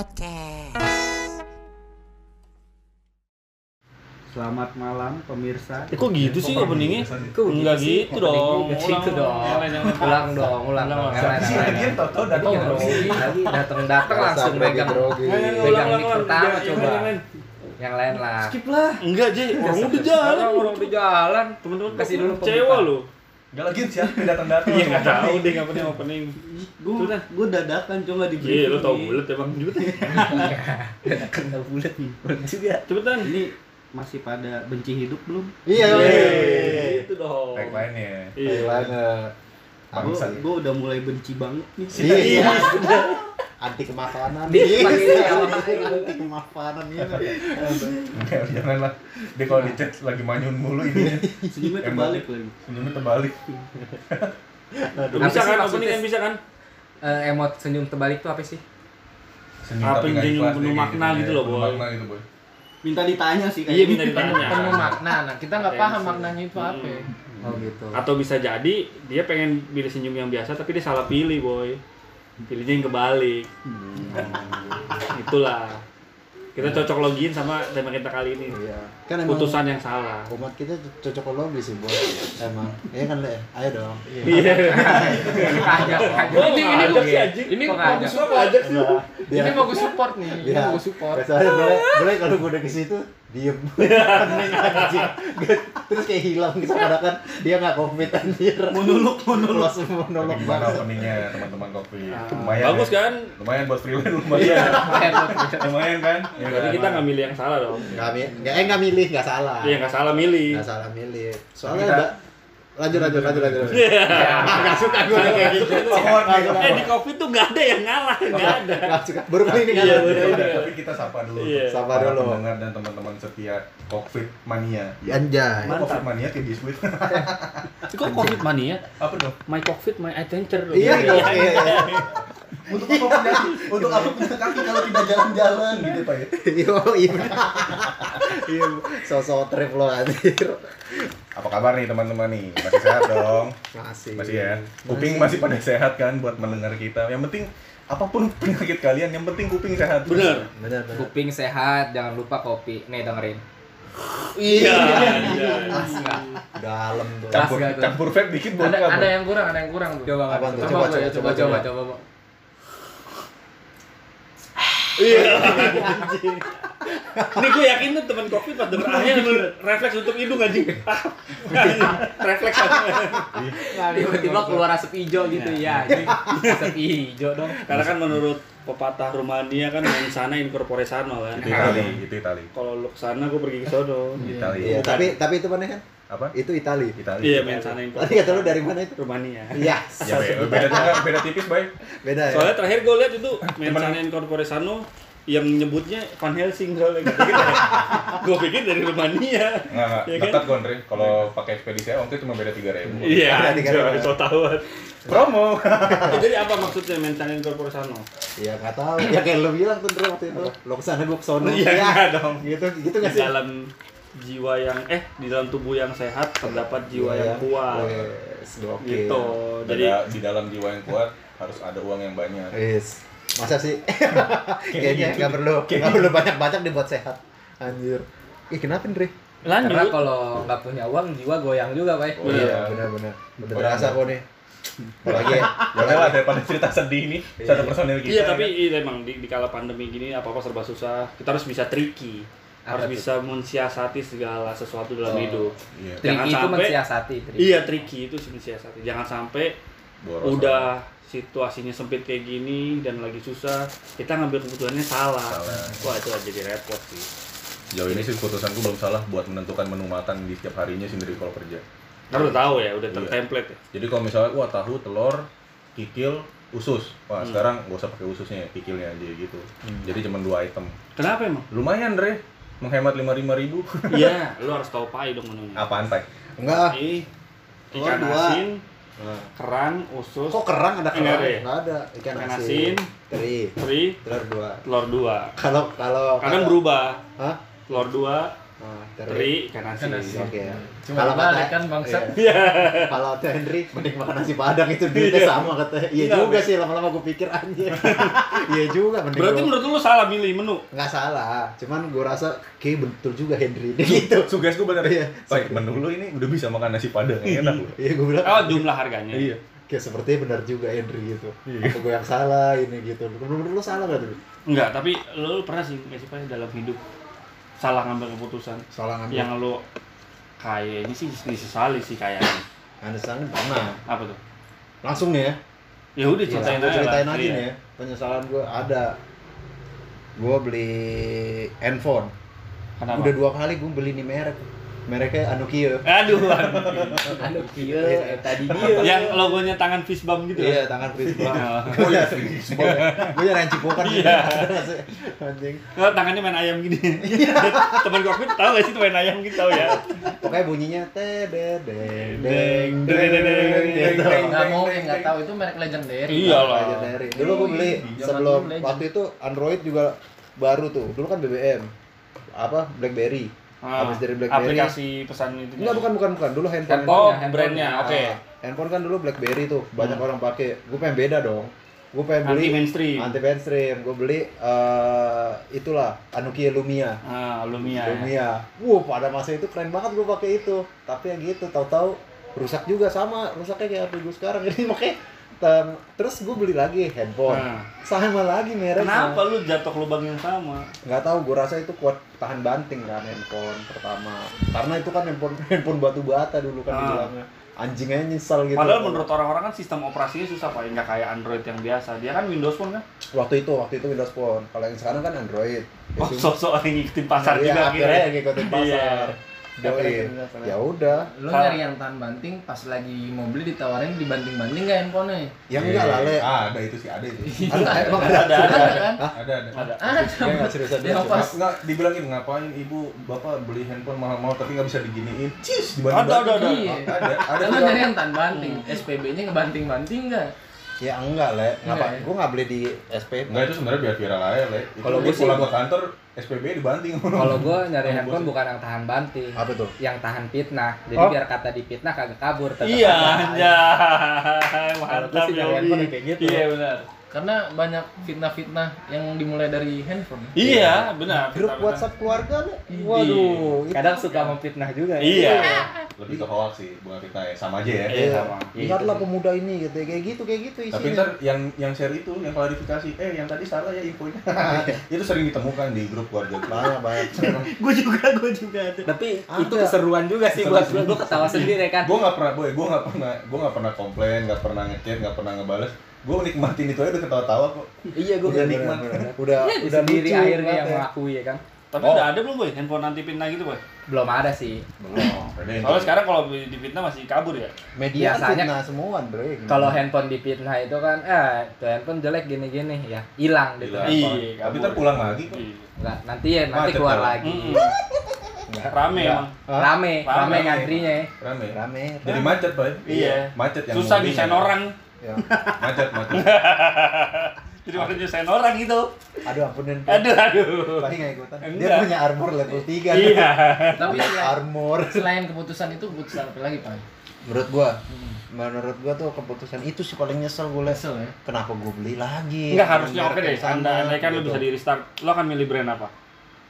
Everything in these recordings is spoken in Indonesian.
Podcast. Selamat malam pemirsa. Eh, kok gitu sih openingnya? Kok Enggak gitu dong. Gitu Ulang, dong. ulang, ulang. Ulang dong, ulang dong. Yang lagi tau-tau datang Iya, grogi. lagi datang-datang langsung Sampai megang grogi. Ayo, ayo, Pegang ulang, mic ulang. pertama coba. lain, yang lain. lah. Skip lah. Enggak, Ji. Orang udah jalan. Orang udah jalan. Temen-temen Kasih dulu kecewa pembukaan. lu. Gak lagi siapa yang datang-datang. Iya, enggak tahu deh enggak pernah opening. Gue Sudah. gue dadakan coba di Iya, lu tau bulet emang juga. Kena bulat nih. Bulat juga. Cepetan. Ini masih pada benci hidup belum? Iya, Yeay, Itu dong. Kayak lainnya. Iya. Gimana? Gue udah mulai benci banget nih. Iya. Anti kemakanan. Dia pakai ini Iya? Anti kemakanan gitu. Enggak, janganlah. Dia kalau di chat lagi manyun mulu ini. Senyumnya terbalik lagi. Senyumnya terbalik. Apa Bisa sih kan opening kan bisa kan? Eh, emot senyum terbalik tuh apa sih? Senyum Apa yang senyum penuh dia makna gitu loh, Boy. makna gitu, boy. Minta ditanya sih Iya, minta kayaknya. ditanya. Penuh makna. Nah, kita nggak paham maknanya itu apa. Oh gitu. Atau bisa jadi dia pengen pilih senyum yang biasa tapi dia salah pilih, boy. Pilihnya yang kebalik. Itulah. Kita cocok login sama tema kita kali ini. Iya. Kan Putusan yang salah. umat kita cocokologi sih, Bos. Emang. Iya kan, Le? Ayo dong. Iya. Kajak, kajak. Ini ini Kok sih. Ini mau gue support. Ini mau gue support nih. Ini Iya. mau gue support. Boleh, boleh kalau gue udah ke situ diem. Hening anjing. Terus kayak hilang gitu kan dia nggak covid anjir. Monolog, monolog. Langsung monolog Gimana banget. openingnya teman-teman kopi? Ah, Lumayan. Bagus ya. kan? Lumayan buat freelance lumayan. Iya. Lumayan kan? Jadi kan? kita nggak milih yang salah dong. Nggak eh nggak milih, nggak salah. Iya nggak salah milih. Nggak salah milih. Soalnya Kita- lanjut lanjut lanjut lanjut. lanjut. Iya. Nggak suka gue kayak gitu. Eh di covid tuh nggak ada yang ngalah, nggak ada. Nggak suka. Baru kali ini. Iya, Ya tapi kita sapa dulu. Iya. Sapa dulu. Pendengar dan teman-teman setia Covid Mania. Anjay. Covid Mania kayak biskuit. Kok covid mania? Apa dong? My covid, my adventure. Iya, oke. Untuk apa punya untuk apa punya kaki kalau tidak jalan-jalan gitu Pak ya? Yo, iya. Iya, sosok trip lo anjir. Apa kabar nih teman-teman nih? Masih sehat dong? Masih. Masih ya? Kuping masih pada sehat kan buat mendengar kita. Yang penting apa pun penyakit kalian, yang penting kuping sehat. Bener. Benar, benar. Kuping sehat, jangan lupa kopi. Nih dengerin. Iya. Nggak? Dalam tuh. Campur campur vape dikit boleh Ada ada yang kurang, ada yang kurang tuh. Coba Apaan tuh? coba, Coba, coba, coba, coba, coba, coba, coba. coba, coba. Ini gue yakin tuh teman covid pas denger ahnya refleks untuk hidung anjing. refleks Tiba-tiba keluar asap hijau gitu ya. Asap hijau dong. Karena kan menurut pepatah Rumania kan yang sana incorpore sano kan. Itu Itali, itu Itali. Kalau lu ke sana gue pergi ke sono. Itali. Iya, tapi tapi itu mana kan? Apa? Itu Itali. Itali. Iya, main sana incorpore. Tadi kata lu dari mana itu? Rumania. Iya. Ya, be- beda beda, beda tipis, Bay. Beda ya. Soalnya terakhir gue lihat itu sana incorpore sano yang nyebutnya Van Helsing soalnya gue pikir dari, gue pikir dari Rumania. Nggak, nggak. Iya kan? Dekat kok, Andre. Kalau pakai ekspedisi waktu itu cuma beda 3000. Iya, Ada tiga ribu. so tahuan. Promo. Jadi apa maksudnya main sana incorpore sano? Iya, enggak tahu. Ya kayak lu bilang tuh waktu itu. Lo ke sana gua kesono. Iya, enggak dong. Gitu, gitu nggak sih? dalam jiwa yang eh di dalam tubuh yang sehat terdapat jiwa yang kuat. Wes, gokil. Gitu. Jadi di dalam jiwa yang kuat harus ada uang yang banyak. Wes. Masa sih? Kayaknya gitu. nggak perlu nggak perlu banyak-banyak dibuat sehat. Anjir. Ih, kenapa, Dre? lanjut. Karena kalau nggak punya uang, jiwa goyang juga, Pak. Oh, iya. benar benar. Udah berasa iya. kok nih. Apalagi Boleh lah daripada cerita sedih ini satu personil kita. Iya tapi kan? iya, emang di, di kala pandemi gini apa apa serba susah. Kita harus bisa tricky, harus bisa mensiasati segala sesuatu dalam Oh, hidup. Iya. Jangan itu sampai- mensiasati. triki. Iya tricky itu sih mensiasati. Jangan sampai Boros udah situasinya sempit kayak gini dan lagi susah, kita ngambil keputusannya salah. Salah. Wah itu aja jadi repot sih. Jauh ini sih keputusanku belum salah buat menentukan menu makan di setiap harinya sendiri kalau kerja. Karena udah tahu ya, udah Iya. tertemplate ya. Jadi kalau misalnya wah tahu, telur, kikil, usus. Wah, Hmm. sekarang gak usah pakai ususnya, kikilnya aja gitu. Jadi cuma dua item. Kenapa emang? Lumayan, Dre. Menghemat lima lima ribu. Iya, lu harus tahu pai dong menunya. Apaan, Pak? enggak. Ikan dua. asin, kerang, usus, Kok kerang ada Enggak kerang? ada ya? Enggak ada. Ikan Ikan asin. asin. Teri. teri, Telur dua. telur dua. Kalau kalau Kadang berubah. Hah? Telur dua, Ah, Teri ikan asin. Ikan asin. Oke ya. Cuma Kalau balik kata- kan bangsat. Iya. Kalau kata Henry, mending makan nasi padang itu duitnya sama katanya. Iya Enggak, juga sih lama-lama gue pikir anjir. Iya juga mending Berarti gua- menurut lu salah milih menu? nggak salah, cuman gue rasa kayak betul juga Henry gitu. Suges gue bener. Iya. Pak, menu lu ini udah bisa makan nasi padang, enak lu. Iya gue bilang. Oh, jumlah harganya. Iya. Kayak sepertinya benar juga Henry gitu. Iya. Apa gue yang salah ini gitu. Menurut lu salah gak tuh? Enggak, tapi lu pernah sih nggak sih Pak, dalam hidup salah ngambil keputusan Salah ngambil. yang lu kayak ini sih disesali sih kayaknya. Understand pernah. Apa tuh? Langsung nih ya. Ya udah ceritain Langsung gua aja. ceritain aja Iya. nih ya. Penyesalan gue ada. Gue beli handphone. Kenapa? Udah dua kali gue beli nih merek. Mereknya Anokia. Aduh, aduh. Aduh, kieu eh, tadi dia. yang logonya tangan fishbomb gitu Iya, ya? tangan fishball. Oh. Oh iya, fishball. Gue nyari cipokan Iya. Anjing. Oh, tangannya main ayam gini. Temen gue tahu gak sih tuh main ayam gitu tahu ya? Pokoknya bunyinya te de de Deng, deng deng, deng, gitu. deng. Nggak mungkin nggak tahu itu merek legendary. Iya lah. Legendary. Dulu gue beli Zaman sebelum waktu itu Android juga baru tuh. Dulu kan BBM. Apa? BlackBerry. Ah, Habis dari BlackBerry. aplikasi pesan itu. Enggak, bukan bukan bukan. Dulu handphone. Handphone. Oh, Handphone. brandnya. Oke. Ah, handphone kan dulu BlackBerry tuh, banyak Hmm. orang pakai. Gue pengen beda dong. Gue pengen Anti beli mainstream. anti mainstream. Gue beli eh itulah Anokia Lumia. Ah, Lumia. ya. Lumia. Wuh, pada masa itu keren banget gue pakai itu. Tapi yang gitu, tahu-tahu rusak juga sama, rusaknya kayak HP gue sekarang. Jadi makanya tem- terus gue beli lagi handphone. Nah, Sama lagi mereknya. kenapa lu jatuh ke lubang yang sama? Nggak tahu, gue rasa itu kuat tahan banting kan handphone pertama. Karena itu kan handphone handphone batu bata dulu kan Ah. dibilangnya. Anjing aja nyesel gitu. Padahal menurut orang-orang kan sistem operasinya susah pak, nggak kayak Android yang biasa. Dia kan Windows Phone kan? waktu itu waktu itu Windows Phone. Kalau yang sekarang kan Android. Ya Oh, sok-sok yang ngikutin pasar Iya, juga gitu. akhirnya ngikutin Iya. Doi. Ngikutin Ya udah. Lu nyari yang tahan banting pas lagi mau beli ditawarin dibanting-banting nggak handphonenya? Ya enggak lah, Le. Ah, ada itu sih, ada itu. Ada, emang Ada, ada. ada, Ada kan? Ada, ada. Ada. Ada. Dia nggak pas Nggak, dibilangin ngapain ibu bapak beli handphone mahal-mahal tapi nggak bisa diginiin. Cis, Ada, ada, ada. Iya. Ada, ada. Lu nyari yang tahan banting, SPB-nya ngebanting-banting nggak? Ya enggak, Le. Enggak Ngapa? ya? Gua nggak beli di SP. Enggak itu sebenarnya biar viral aja, Le. Kalau sih- pulang ke kantor, SPB dibanting. Kalau gue nyari Kalau handphone bukan yang tahan banting, Apa tuh? yang tahan fitnah. Jadi Oh. biar kata dipitnah kagak kabur. tetap Iya, anjay. Kalau gua Mantap sih nyari handphone kayak gitu. Iya, benar. Karena banyak fitnah-fitnah yang dimulai dari handphone. Iya, benar. Grup Benar, WhatsApp keluarga, Le. Iya. Waduh. itu- Kadang suka memfitnah juga. ya. Iya. Lebih ke hoax sih, bukan fitnah ya. Sama aja ya. Iya, sama. Lihatlah pemuda ini gitu, kayak gitu, kayak gitu isinya. Tapi ntar yang yang share itu, yang klarifikasi, eh yang tadi salah ya infonya. itu sering ditemukan di grup keluarga. banyak banyak. Gue juga, gue juga ada. Tapi Ada. itu keseruan juga sih buat gue. Gue ketawa sendiri kan. gue nggak pernah boy gue nggak pernah gue nggak pernah komplain nggak pernah ngechat nggak pernah ngebales gue nikmatin itu aja udah ketawa-tawa kok Iya gue Udah nikmat. Udah Iya, udah sendiri lucu akhirnya yang ya. mengakui ya kan. Tapi Oh. udah ada belum, Boy? Handphone anti fitnah gitu, Boy? Belum ada sih. belum Soalnya sekarang kalau di fitnah masih kabur ya? Media Biasanya- fitnah semua, Bro. ya? Kalau handphone dipitnah itu kan, eh itu handphone jelek gini-gini ya hilang gitu. Iya, tapi kabur. ntar pulang lagi kok Iya. Enggak, nanti ya nanti keluar kalau. lagi. Nggak. Rame Nggak. emang. Rame, rame Rame. ngantrinya ya. rame Rame. jadi macet boy Iya. macet yang Susah ya. orang. Ya. macet macet Jadi waktu nyusahin orang gitu. Aduh ampunin. Aduh, aduh. Paling nggak ikutan. Dia punya armor level 3. Iya. Tapi selain, Armor. selain keputusan itu keputusan apa lagi, Pak? Menurut gua, menurut gua tuh keputusan itu sih paling nyesel gue les. Kesel ya. Kenapa gua beli lagi? Enggak harusnya oke deh. Anda andai kan lu gitu. bisa di restart. Lo akan milih brand apa?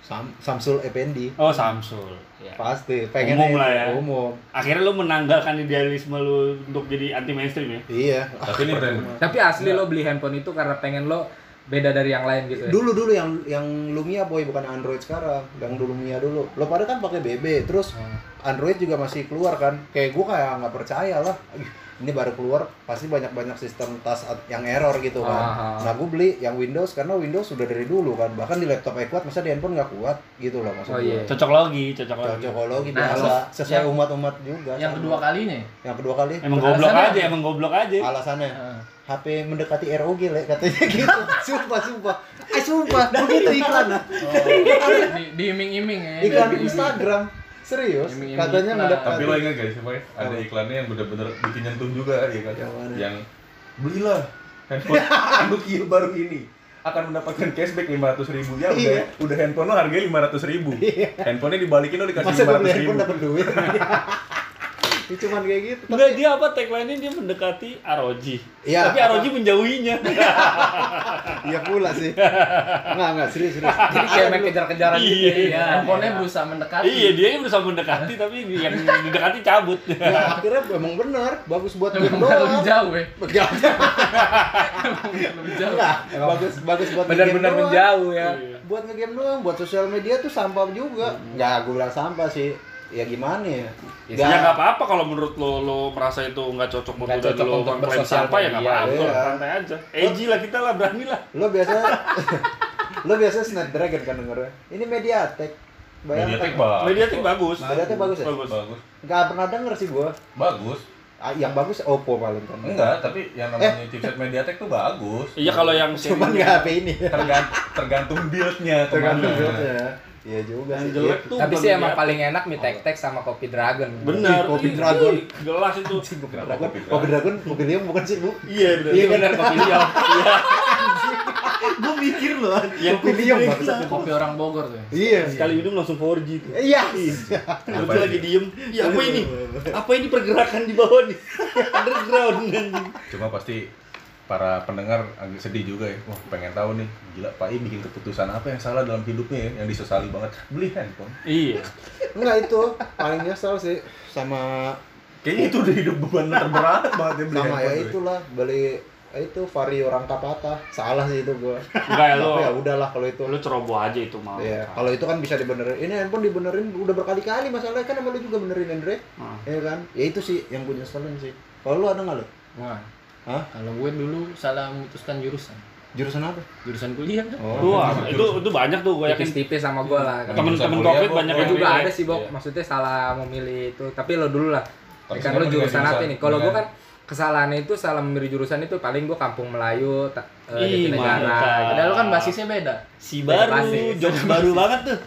Sam- Samsung Effendi. Oh, Samsung. Ya. Pasti. Pengen Umum lah ya. Umum. Akhirnya lu menanggalkan idealisme lu untuk jadi anti mainstream ya? Iya. tapi ini Tapi asli lo beli handphone itu karena pengen lo beda dari yang lain gitu ya. Dulu dulu yang yang Lumia boy bukan Android sekarang. Yang dulu Lumia dulu. Lo pada kan pakai BB, terus Android juga masih keluar kan. Kayak gua kayak nggak percaya lah. Ih, Ini baru keluar pasti banyak-banyak sistem tas yang error gitu kan. Ah. Nah, gue beli yang Windows karena Windows sudah dari dulu kan. Bahkan di laptop aja kuat, masa di handphone nggak kuat gitu loh maksud Oh, gue. iya. Cocok logi, cocok logi. Cocokologi Nah, biasa sesuai yang- umat-umat juga. Yang sama. kedua kalinya. Yang kedua kali Emang goblok aja, emang goblok aja. alasannya Heeh. HP mendekati ROG le katanya gitu. sumpah sumpah. Eh sumpah, begitu iklan. Oh, di, di iming-iming ya. Iklan Instagram. Serius? Iming-iming Katanya iklan. mendekati. tapi lo ingat guys apa ya? ada iklannya yang bener-bener bikin nyentuh juga ya kan Yang mana? yang belilah handphone Nokia baru ini akan mendapatkan cashback lima ratus ribu ya udah udah handphone lo harganya lima ratus ribu handphonenya dibalikin lo dikasih Masa lima ratus ribu handphone dapat duit? Ini cuman kayak gitu. Enggak, dia apa tagline-nya dia mendekati ROG. Iya. Tapi ROG menjauhinya. Iya pula sih. Enggak, enggak, serius, serius. Jadi kayak main kejar-kejaran gitu. Iya. ya. Handphonenya berusaha mendekati. iya, dia yang berusaha mendekati tapi yang didekati cabut. Ya, akhirnya emang bener, bagus buat game Emang lebih doang. jauh ya. Jauh. Lebih jauh. Enggak, bagus bagus buat Benar-benar doang. menjauh ya. Buat ngegame doang, buat sosial media tuh sampah juga. Enggak, gue bilang sampah sih. Ya gimana ya? Ya nggak apa-apa kalau menurut lo lo merasa itu nggak cocok buat Nggak udah cocok lo untuk klaim bersosial siapa ya nggak apa-apa, iya. santai aja. Edgy lah kita lah, berani lah. Lo biasa lo biasa Snapdragon kan dengernya. Ini Mediatek. Bayangkan. Mediatek bagus Mediatek bagus. Mediatek bagus ya? Bagus. bagus Enggak pernah denger sih gua. bagus Ah, yang bagus Oppo paling kan. enggak tapi yang namanya chipset Mediatek tuh bagus Iya kalau yang Cuman serinya- nggak HP ini. Tergant- tergantung build-nya Tergantung build-nya. Iya juga yang sih. jelek tuh. Tapi sih emang paling enak Mi Tek Tek sama Kopi Dragon. Benar. Kopi Dragon. Gelas itu. Kopi Dragon, Kopi Dragon, Kopi Liam bukan sih, Bu? Iya benar. Iya kan? Bener Kopi Liam. Gue mikir loh. Yang Kopi Liam. Kopi orang Bogor tuh. ya. Iya. sekali minum langsung 4G tuh. Iya. Gue tuh lagi diem. Ya apa ini? Apa ini pergerakan di bawah nih? Underground cuma pasti para pendengar agak sedih juga ya wah pengen tahu nih gila Pak I bikin keputusan apa yang salah dalam hidupnya ya yang disesali banget beli handphone Iya. Enggak itu paling nyesel sih sama kayaknya itu udah hidup beban terberat banget ya beli sama ya handphone tuh. itulah beli itu Vario rangka patah. Salah sih itu gua. Enggak ya lo. Ya udahlah kalau itu. Lo ceroboh aja itu mah. Iya, kalau itu kan bisa dibenerin. Ini handphone dibenerin udah berkali-kali masalahnya kan sama lu juga benerin Andre. Ah. Iya kan? Ya itu sih yang punya nyeselin sih. Kalau lu ada nggak lu? Wah, Hah? kalau gue dulu salah memutuskan jurusan. Jurusan apa? Jurusan kuliah kan. Wah, itu itu banyak tuh gue yakin. Tipis-tipis sama gue lah. Temen-temen covid banyak Gue yang juga ada sih, Bok. Iya. Maksudnya salah memilih itu. Tapi lo dulu lah. Kan lo jurusan jurusan- apa nih? Kalau gue dengan- kan kesalahannya itu salah memilih jurusan itu paling gue kampung Melayu, ta, eh, Ih, Jatinegara. mantap. Padahal kan basisnya beda. Si baru, Basis. jokes baru banget tuh.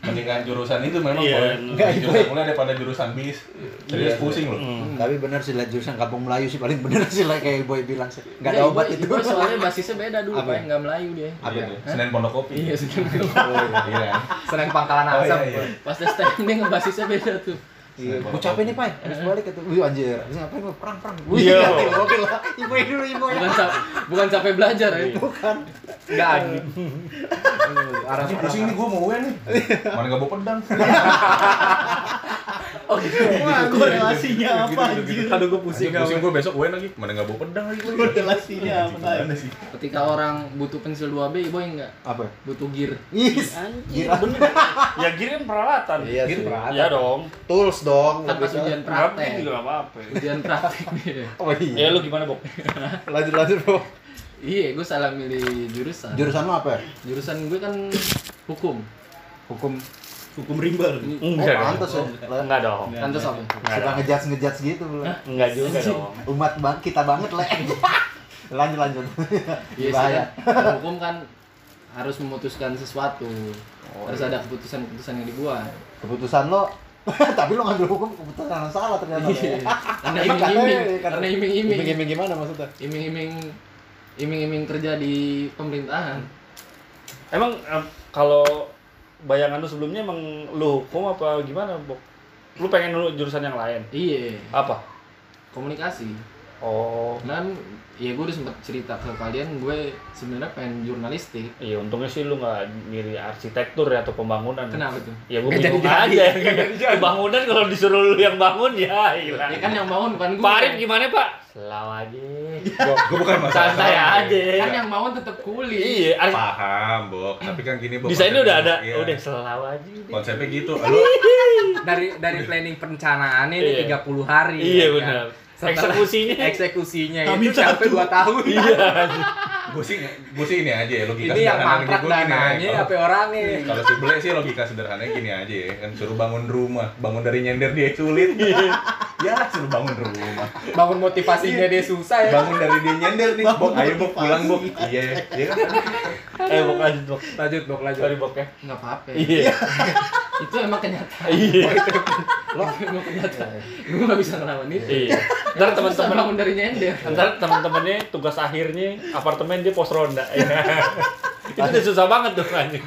mendingan jurusan itu memang Iya. boleh Nggak, jurusan kuliah daripada jurusan bis serius Iya. pusing loh Hmm. Tapi benar sih lah jurusan kampung Melayu sih paling bener sih lah kayak boy bilang sih. Enggak ada Iya, obat itu. Iboy soalnya basisnya beda dulu, Apa? Pak. Enggak Melayu dia. Apa Iya itu? Senin Pondok Kopi Iya, sebenarnya. iya Senang pangkalan Oh, asap. iya, iya. Pas STM dia ngebasisnya beda tuh. Iya, gue capek nih, Pai. Harus balik ke tuh. Wih, anjir. Habis ngapain lu? Perang, perang. Wih, Iya. gokil lah. Ibu dulu, ibu ya. Bukan cap- bukan capek belajar ya. Bukan. Enggak anjing. Arah pusing nih gue mau UN nih mana gak bawa pedang Oh gitu. Wah, korelasinya apa anjir? Aduh gue pusing. pusing gue besok UN lagi mana gak bawa pedang lagi gue Korelasinya apa sih Ketika orang butuh pensil 2B, Iboy enggak Apa? butuh gear. Yes. Anjir, bener. Ya gini kan peralatan. Iya Gitu, sih. peralatan. Iya dong. Tools dong. Kan pas ke- ujian Praktek praktek. juga apa-apa. Ujian praktek. Oh Ya iya. lu gimana, Bok? Lanjut, lanjut, bro. Iya, gue salah milih jurusan. Jurusan lo apa? Jurusan gue kan hukum. Hukum. Hukum rimba. Oh, Enggak dong. pantas ya. Enggak dong. Pantes apa? Suka ngejudge ngejudge gitu belum. Enggak juga dong. Umat bang kita banget lah. lanjut lanjut. Iya. Bahaya. Hukum kan harus memutuskan sesuatu. harus ada keputusan-keputusan yang dibuat. Keputusan lo tapi lo ngambil hukum keputusan yang salah ternyata. Iya. Karena iming-iming, katanya- karena iming-iming. Iming-iming gimana maksudnya? Iming-iming iming-iming kerja di pemerintahan. Emang em, kalau bayangan lu sebelumnya emang lu hukum apa gimana, Bok? Lu pengen lu jurusan yang lain? Iya, Apa? komunikasi. Oh. Dan ya gue udah sempet cerita ke kalian gue sebenarnya pengen jurnalistik. Iya, untungnya sih lu nggak milih arsitektur ya atau pembangunan. Kenapa tuh? Ya gue bingung aja. Pembangunan kalau disuruh lu yang bangun ya hilang. Ya kan yang bangun bukan gue. Pak Arif gimana, Pak? Selaw aja. gue bukan masalah Santai aja. Kan yang bangun tetap kuli. Iya, Arif. paham Bok tapi kan gini Bok Desainnya udah ada. Iya. Udah selaw aja. konsepnya gitu lu Dari dari planning perencanaannya ini Iya. 30 hari. Iya, ya kan? benar. Eksekusinya. eksekusinya Kami itu sampai 2 tahun. Iya. gue sih gue sih ini aja ya logika Ini yang gini aja. dananya Kalau- apa orangnya? Kalau si Bele sih logika sederhananya gini aja ya, kan suruh bangun rumah, bangun dari nyender dia sulit. ya suruh bangun rumah. Bangun motivasinya dia susah ya. Bangun dari dia nyender nih, Bok, ayo Bok pulang Bok. Iya, iya kan? Eh, Bok lanjut, Bok. Lanjut, Bok, lanjut. Sorry, Bok ya. Nggak apa-apa. Iya. itu emang kenyataan Iya. lo emang kenyataan gue nggak bisa ngelawan itu Iya. Ntar teman teman-teman bangun dari nyender Ntar teman-temannya tugas akhirnya apartemen dia pos ronda. itu udah susah banget tuh anjing.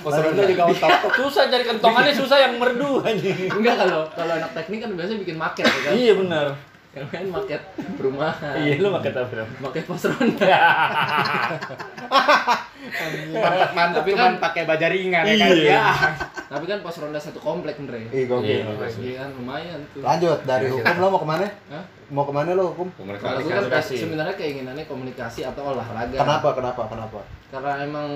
Pos ronda juga otak. Susah cari kentongannya susah yang merdu anjing. enggak kalau kalau anak teknik kan biasanya bikin maket ya kan Iya benar. Yang main maket perumahan Iya lu pakai apa? Bram? maket pos ronda mantap mantap Tapi kan- pakai baja ringan ya kan Iya. ya tapi kan pos ronda satu komplek Andre Ih, gokil. Iya. iya kan lumayan tuh Lanjut dari hukum lo mau ke mana? Hah? Mau ke mana lo hukum? gue kan Komunikasi. sebenarnya keinginannya komunikasi atau olahraga Kenapa? Kenapa? Kenapa? karena emang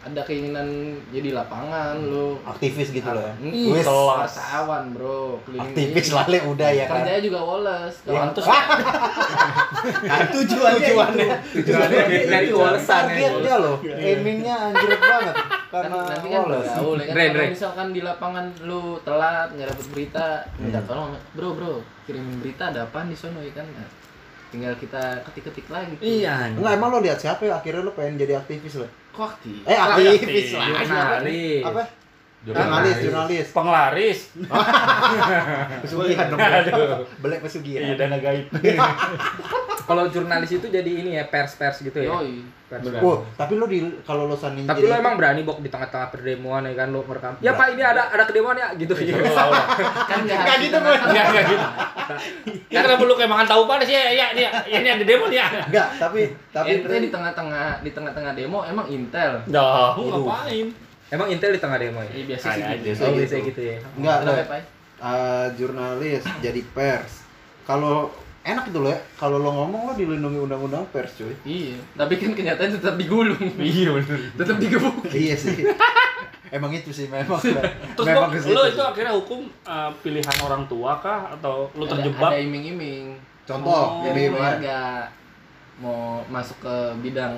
ada keinginan jadi lapangan lo Aktivis gitu loh ya. Hmm, Wis. wartawan bro keliling Aktivis lale udah ya kan. kerjanya juga woles kalau Pantes. Tujuannya Tujuannya. tujuannya dari walesan ya Targetnya loh. Aimingnya anjir banget. kan Karena nanti kan woles. bergaul ya kan misalkan di lapangan lu telat nggak dapet berita minta Hmm. tolong bro bro kirimin berita ada apaan di sono ya kan Nah, tinggal kita ketik-ketik lagi tuh. Iya. Enggak, emang lo lihat siapa ya akhirnya lo pengen jadi aktivis lo? kok aktif Eh, aktivis aktif. lah. Jurnalis. Apa? Jurnalis, jurnalis. Penglaris. Pesugihan dong. Belek pesugihan. Iya dana gaib. kalau jurnalis itu jadi ini ya pers pers gitu ya yoi Pers. Benar. Oh, tapi lo di kalau lo sanding tapi lo emang berani bok di tengah-tengah perdemuan ya kan lo merekam ya pak ini ada ada kedemuan ya gitu Iya. kan nggak Nggak gitu. Enggak enggak gitu. Ya kenapa lu kayak makan tahu panas ya? Ya ya ini ada demo nih ya. Enggak, tapi tapi Ente di tengah-tengah di tengah-tengah demo emang intel Dah, ngapain? Emang intel di tengah demo ya ya biasa sih gitu oh gitu. biasanya gitu ya enggak lo Pai? eh, jurnalis jadi pers. Kalau enak itu lo ya, kalau lo ngomong lo dilindungi undang-undang pers cuy. iya tapi kan kenyataan tetap digulung Iya benar. tetap digebuk iya sih. Emang itu sih memang. Terus memang lu sih. itu akhirnya hukum uh, pilihan orang tua kah atau lu Ada- terjebak? ada iming-iming Contoh, Oh. jadi keluarga mau masuk ke bidang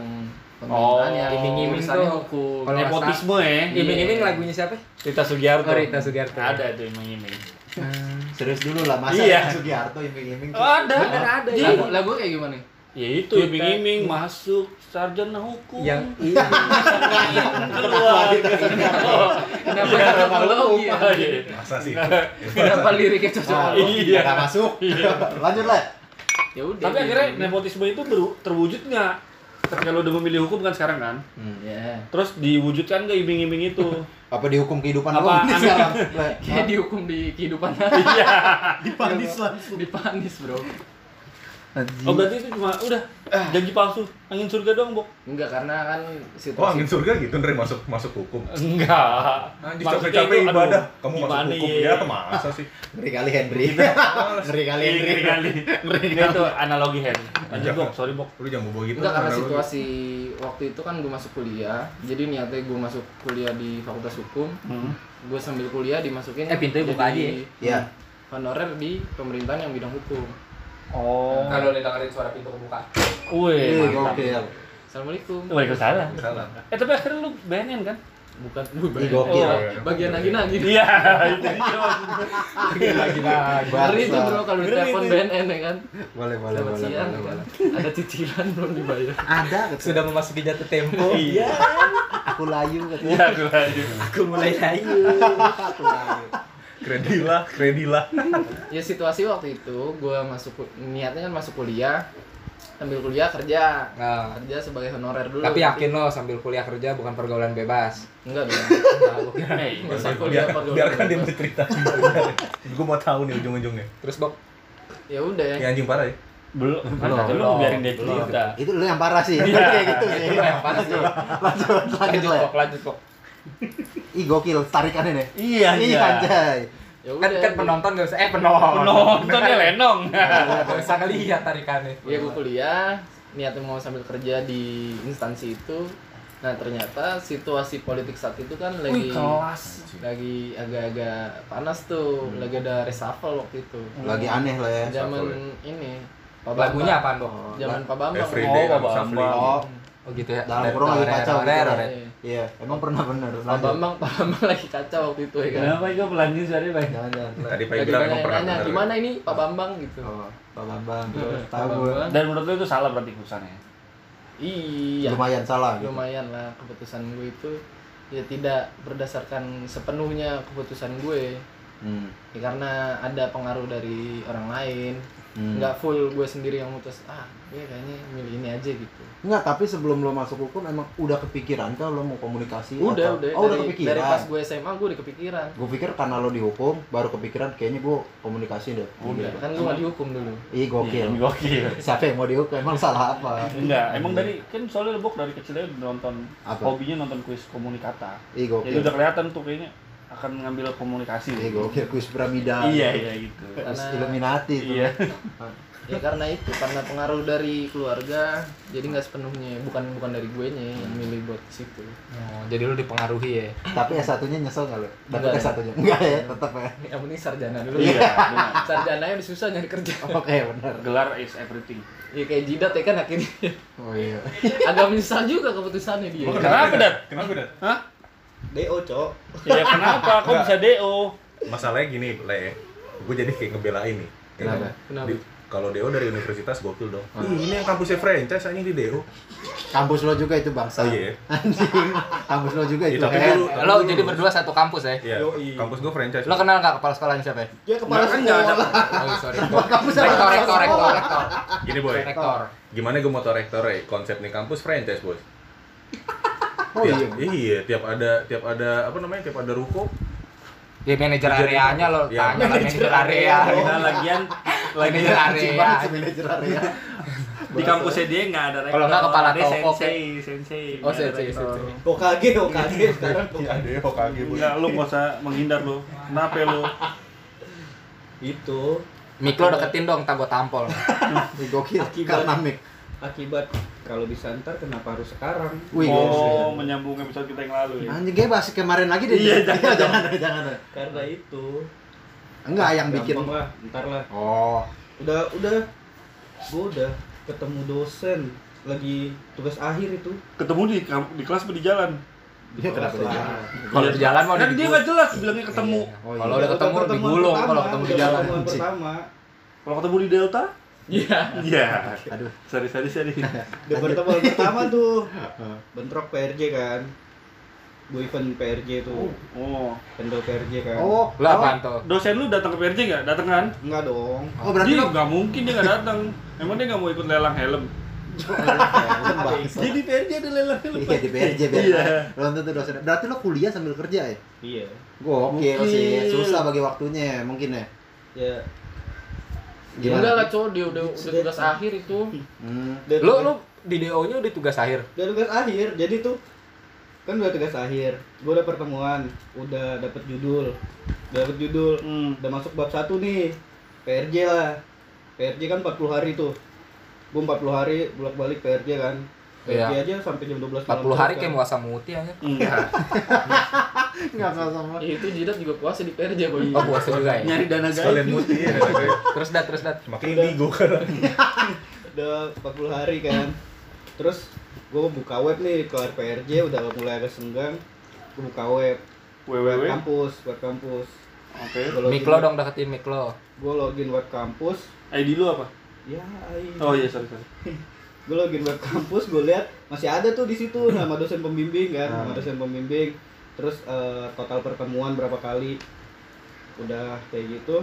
Oh, iming-iming tuh. hukum Nepotisme ya. Iya. iming-iming lagunya siapa Rita Sugiarto. Oh, Rita Sugiarto. Ada itu iming-iming. serius dulu lah masa Iya. Sugiharto iming-iming. Oh, ada. Bener ada lagu, ya lagu kayak gimana Ya itu Kita- iming-iming masuk sarjana hukum. yang ini keluar. kenapa ya? Oh, iya. Masa sih? kenapa liriknya cocok sama lo? Iya. Nggak masuk. Lanjut lah. ya udah Tapi gitu. akhirnya nepotisme itu ter- terwujud nggak? Ketika lu udah memilih hukum kan sekarang kan? ya Terus diwujudkan nggak iming-iming itu? Apa dihukum kehidupan Apa anak- sekarang? Kayak dihukum di kehidupan Iya. dipanis langsung. dipanis bro Oh berarti itu cuma udah janji palsu angin surga doang, Bok? enggak karena kan Oh angin situasi surga gitu Ndre masuk masuk hukum. Enggak. Anjir Maksudnya capek-capek itu, aduh, ibadah, kamu masuk hukum ya? ya masa sih? Ngeri kali Henry. Ngeri kali Iya, Henry. ngeri kali. Ngeri kali. Itu analogi hand. Lanjut, Bok. Sorry, Bok. Lu jangan bobo gitu. Enggak karena lu- situasi waktu itu kan gue masuk kuliah jadi niatnya gue masuk kuliah di fakultas hukum Hmm. gue sambil kuliah dimasukin Eh, pintunya buka aja ya. Iya. honorer di pemerintahan yang bidang hukum Oh. kalau dengerin suara pintu kebuka Wih, Ih, mantap. gokil. assalamualaikum Waalaikumsalam. Eh tapi akhirnya lu BNN kan? bukan Ih, gokil. Oh. bagian lagi nagi Iya, itu dia maksudnya. lagi lagi ngeri bro kalau ditelepon itu. BNN ya kan Boleh, boleh, selamat boleh, siang boleh, kan boleh. ada cicilan belum dibayar Ada gitu. sudah memasuki jatuh tempo Iya. Aku layu katanya. Iya, aku lanjut. aku mulai layu Aku layu. Kredilah, kredilah. ya situasi waktu itu gue masuk niatnya kan masuk kuliah sambil kuliah kerja nah, kerja sebagai honorer dulu tapi yakin lo sambil kuliah kerja bukan pergaulan bebas enggak dong gua kira- Hey, kuliah pergaulan biarkan dia bercerita. Gue mau tahu nih ujung-ujungnya. terus bok ya udah ya Ini anjing parah ya. belum. Belum, lu belum, biarin dia belum. cerita. Itu lu yang parah sih. Kayak gitu sih. Itu yang parah sih. Lanjut, lanjut lanjut lah. Ih, gokil tarikannya nih. Iya, Ih, anjay. ya kan kan penonton gak usah eh penonton Penontonnya lenong. gak usah ngelihat tarikannya ya gue kuliah niatnya mau sambil kerja di instansi itu nah ternyata situasi politik saat itu kan lagi kelas. lagi agak-agak panas tuh lagi ada reshuffle waktu itu Lagi aneh lah ya. zaman ini Pak Bambang. lagunya apaan bok zaman Pak Bambang Every Oh, day Pak. Bambang. Oh, oh gitu ya dalam kurung lagi kacau gitu. Rere, lah. rere. Iya, emang pernah bener. Pak. Bambang Pak Bambang lagi kacau waktu itu ya kan Kenapa itu pelanjut suaranya, Bang? Jangan, jangan. Tadi Pak lagi Ibra banyak emang pernah nanya bener. gimana ini Pak Bambang gitu Oh, Pak Bambang. Pak Tahu gue. Dan menurut lu itu salah berarti keputusannya. iya Lumayan salah gitu. lumayan lah keputusan gue itu ya tidak berdasarkan sepenuhnya keputusan gue Hmm. ya karena ada pengaruh dari orang lain Hmm. nggak full gue sendiri yang mutus ah gue kayaknya milih ini aja gitu Enggak, tapi sebelum lo masuk hukum emang udah kepikiran kah lo mau komunikasi? udah atau- udah Oh, udah dari, kepikiran. dari pas gue SMA gue udah kepikiran Gue pikir karena lo dihukum baru kepikiran kayaknya gue komunikasi deh. udah kan gue nggak dihukum dulu Ih gokil. Iya, gokil. Siapa yang mau dihukum? Emang salah apa? Enggak, emang dari kan soalnya Bok dari kecilnya udah nonton Apa? hobinya nonton kuis komunikata. Ih Jadi gokil. udah kelihatan tuh kayaknya akan ngambil komunikasi. Ih gokil kuis piramida. Iya, iya gitu. Karena- Illuminati tuh. Iya. ya karena itu karena pengaruh dari keluarga jadi nggak sepenuhnya bukan bukan dari gue nya yang milih buat situ Oh, jadi lu dipengaruhi ya. Tapi S1-nya nyesel nggak lo? Enggak, Dapat ya. S1-nya? Enggak ya, tetap ya. yang penting sarjana dulu Iya, benar. sarjana udah susah nyari kerja Oke, benar. Gelar is everything. ya kayak jidat ya kan akhirnya Oh iya. agak menyesal juga keputusannya dia Kenapa, Dat? Kenapa, Dat? Hah? DO, Cok. Ya kenapa? Kok bisa DO? Masalahnya gini, Le. Gue jadi kayak ngebelain nih. Ya Kenapa? kan? Kenapa? Di- kalau Deo dari universitas gokil dong. Ih, ini yang kampusnya franchise anjing di Deo. Kampus lo juga itu bangsa. Oh iya. Anjing. Kampus lo juga Iya, itu. tapi Hen. dulu- Lo jadi berdua satu kampus ya? Iya, kampus gue franchise. Lo kenal nggak kepala sekolahnya siapa ya? Ya kepala kan ada. sekolah. Oh sorry. Kampus rektor, rektor, rektor, rektor. Gini, Boy. Rektor. Gimana gue mau tau rektor ya? Konsep nih kampus franchise, Bos. Oh Tiap- iya. Iya, tiap ada tiap ada apa namanya? Tiap ada ruko. Ya manajer areanya lo Iya. tanya manajer area. Kita lagian lagi Manajer area. manajer area. di kampusnya dia nggak ada rektor. Kalau nggak kepala toko, sensei, sensei. Oh, sensei, sensei. Hokage, Hokage sekarang. Iya, Deo kage, Boy. Enggak, lu nggak usah menghindar lu. Kenapa lu? Itu Mik lo deketin dong, tak gua tampol. Gokil. Akibat. Karena mic. akibat kalau bisa ntar kenapa harus sekarang? Wih, Oh, guys. menyambung episode kita yang lalu ya. Anjing kayak bahas kemarin lagi deh. Iya, jangan, jangan, jangan. Karena itu. Enggak yang bikin. Gampang lah, ntar lah. Oh, Udah, udah. Gue udah ketemu dosen lagi tugas akhir itu. Ketemu di di kelas apa di jalan? dia kenapa dia jalan? Kalau di jalan mau Kan dia nggak jelas bilangnya ketemu. Oh, Kalau iya. udah ketemu digulung kalau ketemu di jalan. Kalau ketemu di Delta? Iya Iya. Aduh. Sorry, sorry, sorry. Udah pertemuan pertama tuh. Bentrok PRJ kan. Gue event PRJ tuh. Oh. Handle PRJ kan. Oh, Lo apaan tuh? Dosen lu datang ke PRJ nggak? Datang kan? Enggak dong. Oh, berarti dia nggak mungkin dia nggak datang. Emang dia nggak mau ikut lelang helm? Bangsa. Jadi PRJ ada lelang helm. Iya di PRJ. Iya. Lo tentu dosen. Berarti lo kuliah sambil kerja ya? Iya. Gokil Gokil. sih. Susah bagi waktunya mungkin ya. Ya. Ya udah lah cowok dia udah udah tugas akhir itu Hmm. udah Lo lo di DO-nya udah tugas akhir. udah tugas akhir. Jadi tuh kan udah tugas akhir. Gue udah pertemuan, udah dapet judul. Udah dapet judul. Hmm. Udah masuk bab satu nih. PRJ lah. PRJ kan 40 hari tuh. Gue 40 hari bolak-balik PRJ kan. Iya. aja sampai jam 12 40 malam hari terus kayak kan. puasa muti aja. Enggak. Enggak sama. itu jidat juga puasa di PRJ boy Oh puasa juga ya. Nyari dana Sekalian gaib. muti ya. Terus dat terus dat. Makin indigo kan. udah 40 hari kan terus gue buka web nih kelar PRJ udah mulai agak senggang gue buka web web kampus web kampus Oke. Mik lo dong deketin mik lo. gue login web kampus ID lu apa? ya Oh iya, sorry, sorry. gue login web kampus gue lihat masih ada tuh di situ nama dosen pembimbing kan nama dosen pembimbing. Terus eh, total pertemuan berapa kali? Udah kayak gitu.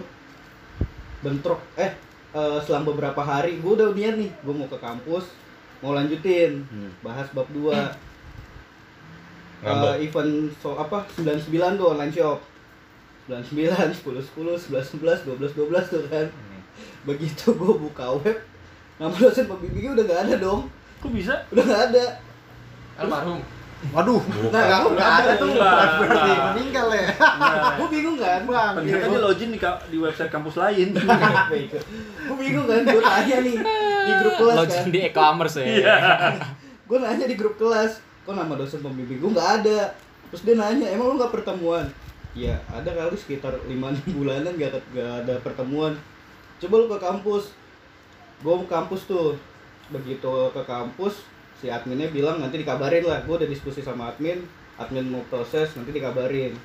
Bentrok eh eh, selang beberapa hari gue udah niat nih gue mau ke kampus mau lanjutin. Hmm. bahas bab 2 Ngambek. event so apa 99 tuh online shop. 99 10 10 11 11 12 12 tuh kan. Begitu gue buka web nama dosen pembimbingnya udah gak ada dong Kok bisa? udah gak ada almarhum Waduh. nah nggak Enggak ada tuh. Enggak. Berarti meninggal ya. gue bingung kan Bang. Ternyata dia login di, di website kampus lain. gue bingung kan gue tanya nih di grup kelas kan Login di e-commerce ya. Iya. gue nanya di grup kelas kok nama dosen pembimbing gue nggak ada terus dia nanya emang lu nggak pertemuan ya ada kali sekitar lima bulanan gak, gak ada pertemuan coba lu ke kampus gue ke kampus tuh. Begitu ke kampus si adminnya bilang nanti dikabarin lah. Gue udah diskusi sama admin admin mau proses nanti dikabarin.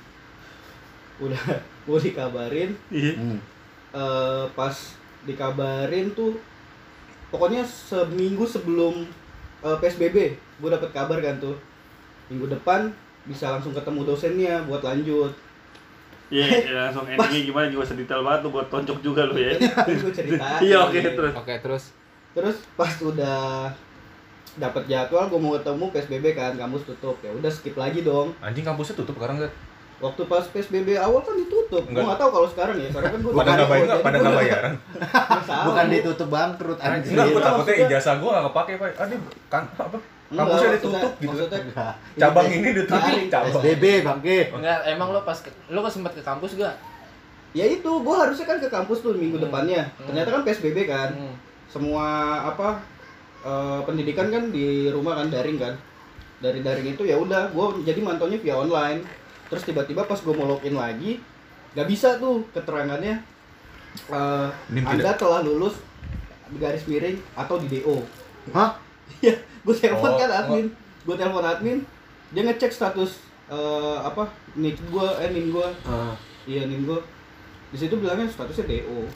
Udah gue dikabarin. Iya. Hmm. eh, pas dikabarin tuh pokoknya seminggu sebelum eh, PSBB gue dapet kabar kan tuh. Minggu depan bisa langsung ketemu dosennya buat lanjut Iya, ya, langsung endingnya gimana juga sedetail banget tuh buat tonjok juga lu ya. gue cerita Iya, oke, terus. Oke, terus terus pas udah dapat jadwal gue mau ketemu PSBB kan kampus tutup ya udah skip lagi dong Anjing kampusnya tutup sekarang enggak? waktu pas PSBB awal kan ditutup gue Enggak. nggak tahu kalau sekarang ya karena kan gue Pada nggak bayar pada nggak bayaran. Bukan ditutup bangkrut anjing. Enggak, gue Iya, takutnya ijazah gue nggak kepake, Pak. Ah, dia kan apa? Kampusnya maksudnya- ditutup gitu. maksudnya Cabang Ini ini ditutup, cabang. SBB bangke. Enggak, emang lo pas ke- lo sempat ke kampus gak? ya itu gue harusnya kan ke kampus tuh minggu Hmm. depannya Hmm. ternyata kan PSBB kan Hmm. semua apa eh, pendidikan kan di rumah kan daring kan dari daring itu ya udah gue jadi mantaunya via online terus tiba-tiba pas gue mau login lagi nggak bisa tuh keterangannya eh, Nim anda telah lulus garis miring atau di do Hah? Ya gue telepon Oh, kan admin. gue telepon admin dia ngecek status eh, apa nick gue eh nim gue Ah. iya nim gue di situ bilangnya statusnya do